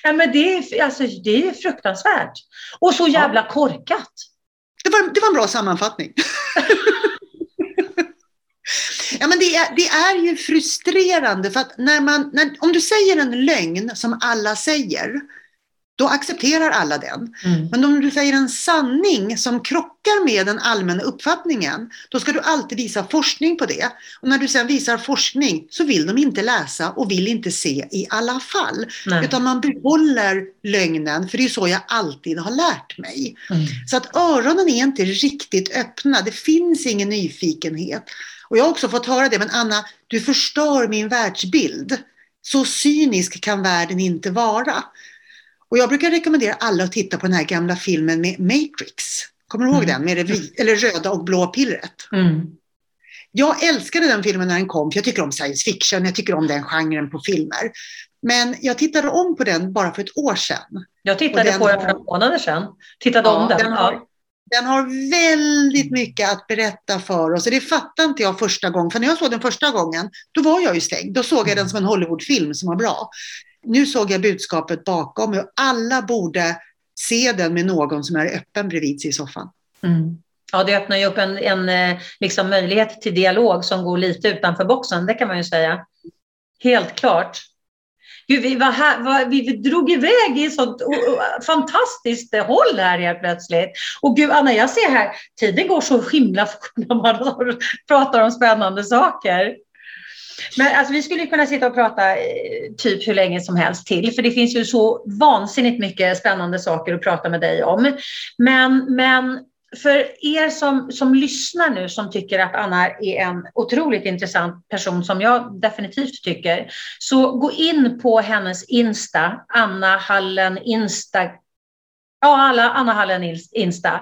ja, men det, är, alltså, det är fruktansvärt. Och så jävla korkat. Det var, det var en bra sammanfattning. Ja, men det, är, det är ju frustrerande för att när man, när, om du säger en lögn som alla säger, då accepterar alla den. Mm. Men om du säger en sanning som krockar med den allmänna uppfattningen, då ska du alltid visa forskning på det. Och när du sen visar forskning så vill de inte läsa och vill inte se i alla fall. Nej. Utan man behåller lögnen, för det är så jag alltid har lärt mig. Mm. Så att öronen är inte riktigt öppna, det finns ingen nyfikenhet. Och jag har också fått höra det, men Anna, du förstör min världsbild. Så cynisk kan världen inte vara. Och jag brukar rekommendera alla att titta på den här gamla filmen med Matrix. Kommer du ihåg mm. den? Med det eller röda och blå pillret. Mm. Jag älskade den filmen när den kom, för jag tycker om science fiction, jag tycker om den genren på filmer. Men jag tittade om på den bara för ett år sedan. Jag tittade på den för några månader sedan. Tittade ja, om den. den har, den har väldigt mycket att berätta för oss. Det fattade inte jag första gången. För när jag såg den första gången, då var jag ju stängd. Då såg jag den som en Hollywoodfilm som var bra. Nu såg jag budskapet bakom och alla borde se den med någon som är öppen bredvid sig i soffan. Mm. Ja, det öppnar ju upp en, en eh, liksom möjlighet till dialog som går lite utanför boxen, det kan man ju säga. Helt klart. Gud, vi, var här, var, vi drog iväg i ett och, fantastiskt håll här helt plötsligt. Och gud, Anna, jag ser här, tiden går så himla fort när man pratar om spännande saker. Men alltså, vi skulle kunna sitta och prata eh, typ hur länge som helst till, för det finns ju så vansinnigt mycket spännande saker att prata med dig om. Men, men för er som, som lyssnar nu som tycker att Anna är en otroligt intressant person som jag definitivt tycker, så gå in på hennes Insta, Anna Hallen Insta. Ja, alla Anna Hallen Insta.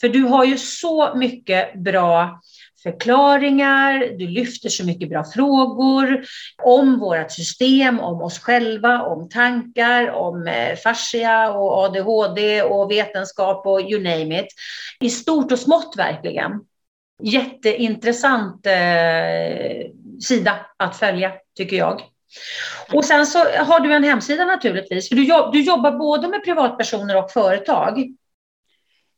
För du har ju så mycket bra förklaringar, du lyfter så mycket bra frågor om vårt system, om oss själva, om tankar, om eh, fascia och ADHD och vetenskap och you name it. I stort och smått verkligen. Jätteintressant eh, sida att följa, tycker jag. Och sen så har du en hemsida naturligtvis, för du, du jobbar både med privatpersoner och företag.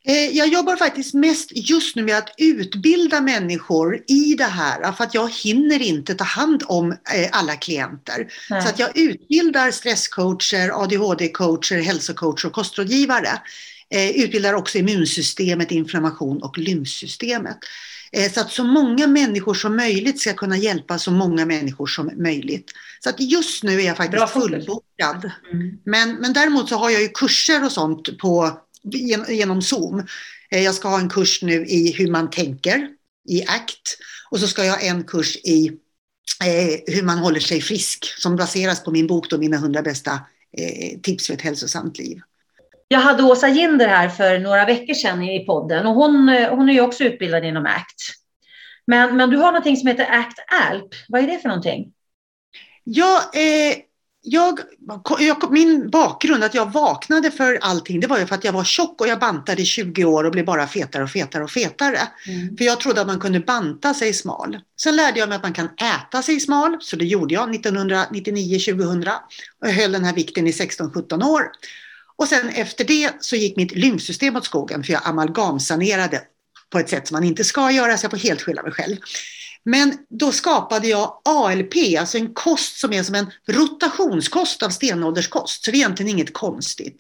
Eh, jag jobbar faktiskt mest just nu med att utbilda människor i det här för att jag hinner inte ta hand om eh, alla klienter. Nej. Så att jag utbildar stresscoacher, ADHD-coacher, hälsocoacher och kostrådgivare. Eh, utbildar också immunsystemet, inflammation och lymfsystemet. Så att så många människor som möjligt ska kunna hjälpa så många människor som möjligt. Så att just nu är jag faktiskt fullbokad. Mm. Men, men däremot så har jag ju kurser och sånt på genom Zoom. Eh, jag ska ha en kurs nu i hur man tänker i ACT och så ska jag ha en kurs i eh, hur man håller sig frisk som baseras på min bok då, Mina hundra bästa eh, tips för ett hälsosamt liv. Jag hade Åsa Ginder här för några veckor sedan i podden och hon, hon är ju också utbildad inom ACT. Men, men du har någonting som heter ACT ALP. Vad är det för någonting? Ja, eh, jag, jag, min bakgrund, att jag vaknade för allting, det var ju för att jag var tjock och jag bantade i 20 år och blev bara fetare och fetare och fetare. Mm. För jag trodde att man kunde banta sig smal. Sen lärde jag mig att man kan äta sig smal, så det gjorde jag 1999-2000 och jag höll den här vikten i 16-17 år. Och sen efter det så gick mitt lymfsystem åt skogen för jag amalgamsanerade på ett sätt som man inte ska göra, så jag får helt skylla mig själv. Men då skapade jag ALP, alltså en kost som är som en rotationskost av stenålderskost. Så det är egentligen inget konstigt.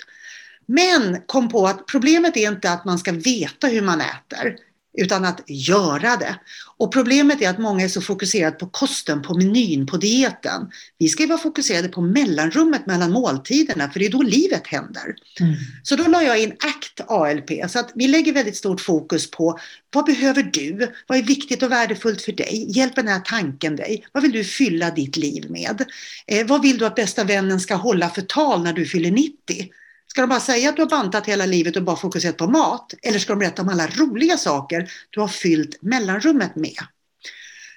Men kom på att problemet är inte att man ska veta hur man äter utan att göra det. Och problemet är att många är så fokuserade på kosten, på menyn, på dieten. Vi ska ju vara fokuserade på mellanrummet mellan måltiderna för det är då livet händer. Mm. Så då la jag in ACT ALP så att vi lägger väldigt stort fokus på vad behöver du? Vad är viktigt och värdefullt för dig? Hjälper den här tanken dig? Vad vill du fylla ditt liv med? Eh, vad vill du att bästa vännen ska hålla för tal när du fyller 90? Ska de bara säga att du har bantat hela livet och bara fokuserat på mat? Eller ska de berätta om alla roliga saker du har fyllt mellanrummet med?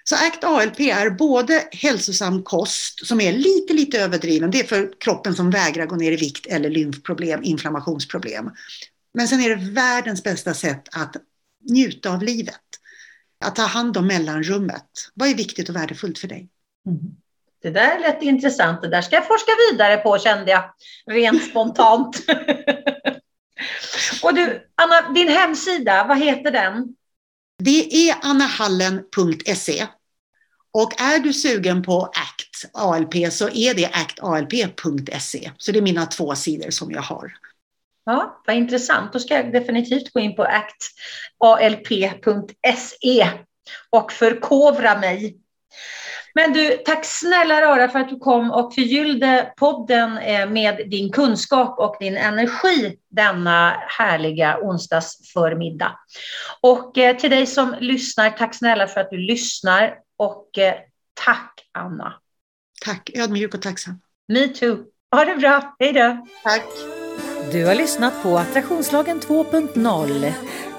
Så ACT ALP är både hälsosam kost som är lite, lite överdriven. Det är för kroppen som vägrar gå ner i vikt eller lymfproblem, inflammationsproblem. Men sen är det världens bästa sätt att njuta av livet. Att ta hand om mellanrummet. Vad är viktigt och värdefullt för dig? Mm. Det där lät intressant. Det där ska jag forska vidare på kände jag rent spontant. och du, Anna, din hemsida, vad heter den? Det är annahallen.se. Och är du sugen på ACT ALP så är det actalp.se. Så det är mina två sidor som jag har. Ja, vad intressant. Då ska jag definitivt gå in på actalp.se och förkovra mig. Men du, tack snälla rara för att du kom och förgyllde podden eh, med din kunskap och din energi denna härliga onsdagsförmiddag. Och eh, till dig som lyssnar, tack snälla för att du lyssnar och eh, tack Anna. Tack, ödmjuk och tacksam. Me too. Ha det bra, hej då. Tack. Du har lyssnat på Attraktionslagen 2.0.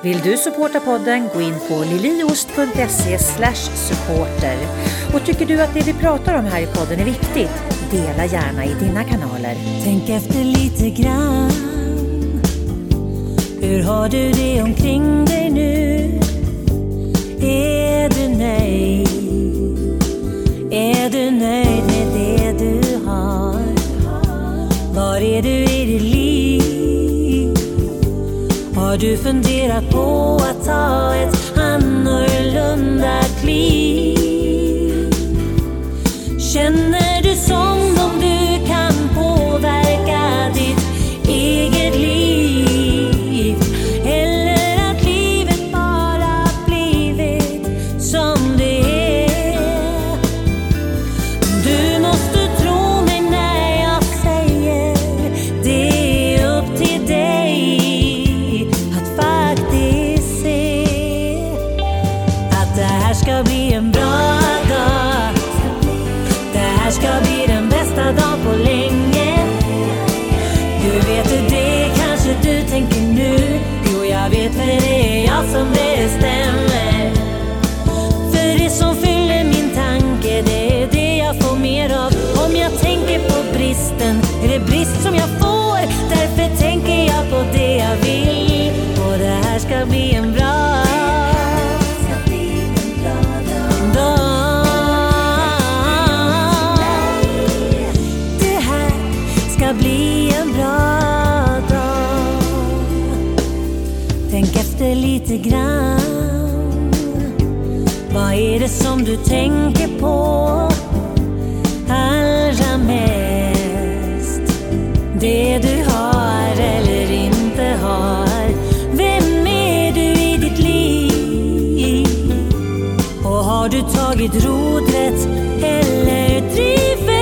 Vill du supporta podden, gå in på liliost.se supporter. Och tycker du att det vi pratar om här i podden är viktigt, dela gärna i dina kanaler. Tänk efter lite grann. Hur har du det omkring dig nu? Är du nöjd? Är du nöjd med det du har? Var är du i ditt liv? Har du funderat på att ta ett annorlunda kliv? Känner du som är det som du tänker på allra mest? Det du har eller inte har. Vem är du i ditt liv? Och har du tagit rodret eller driver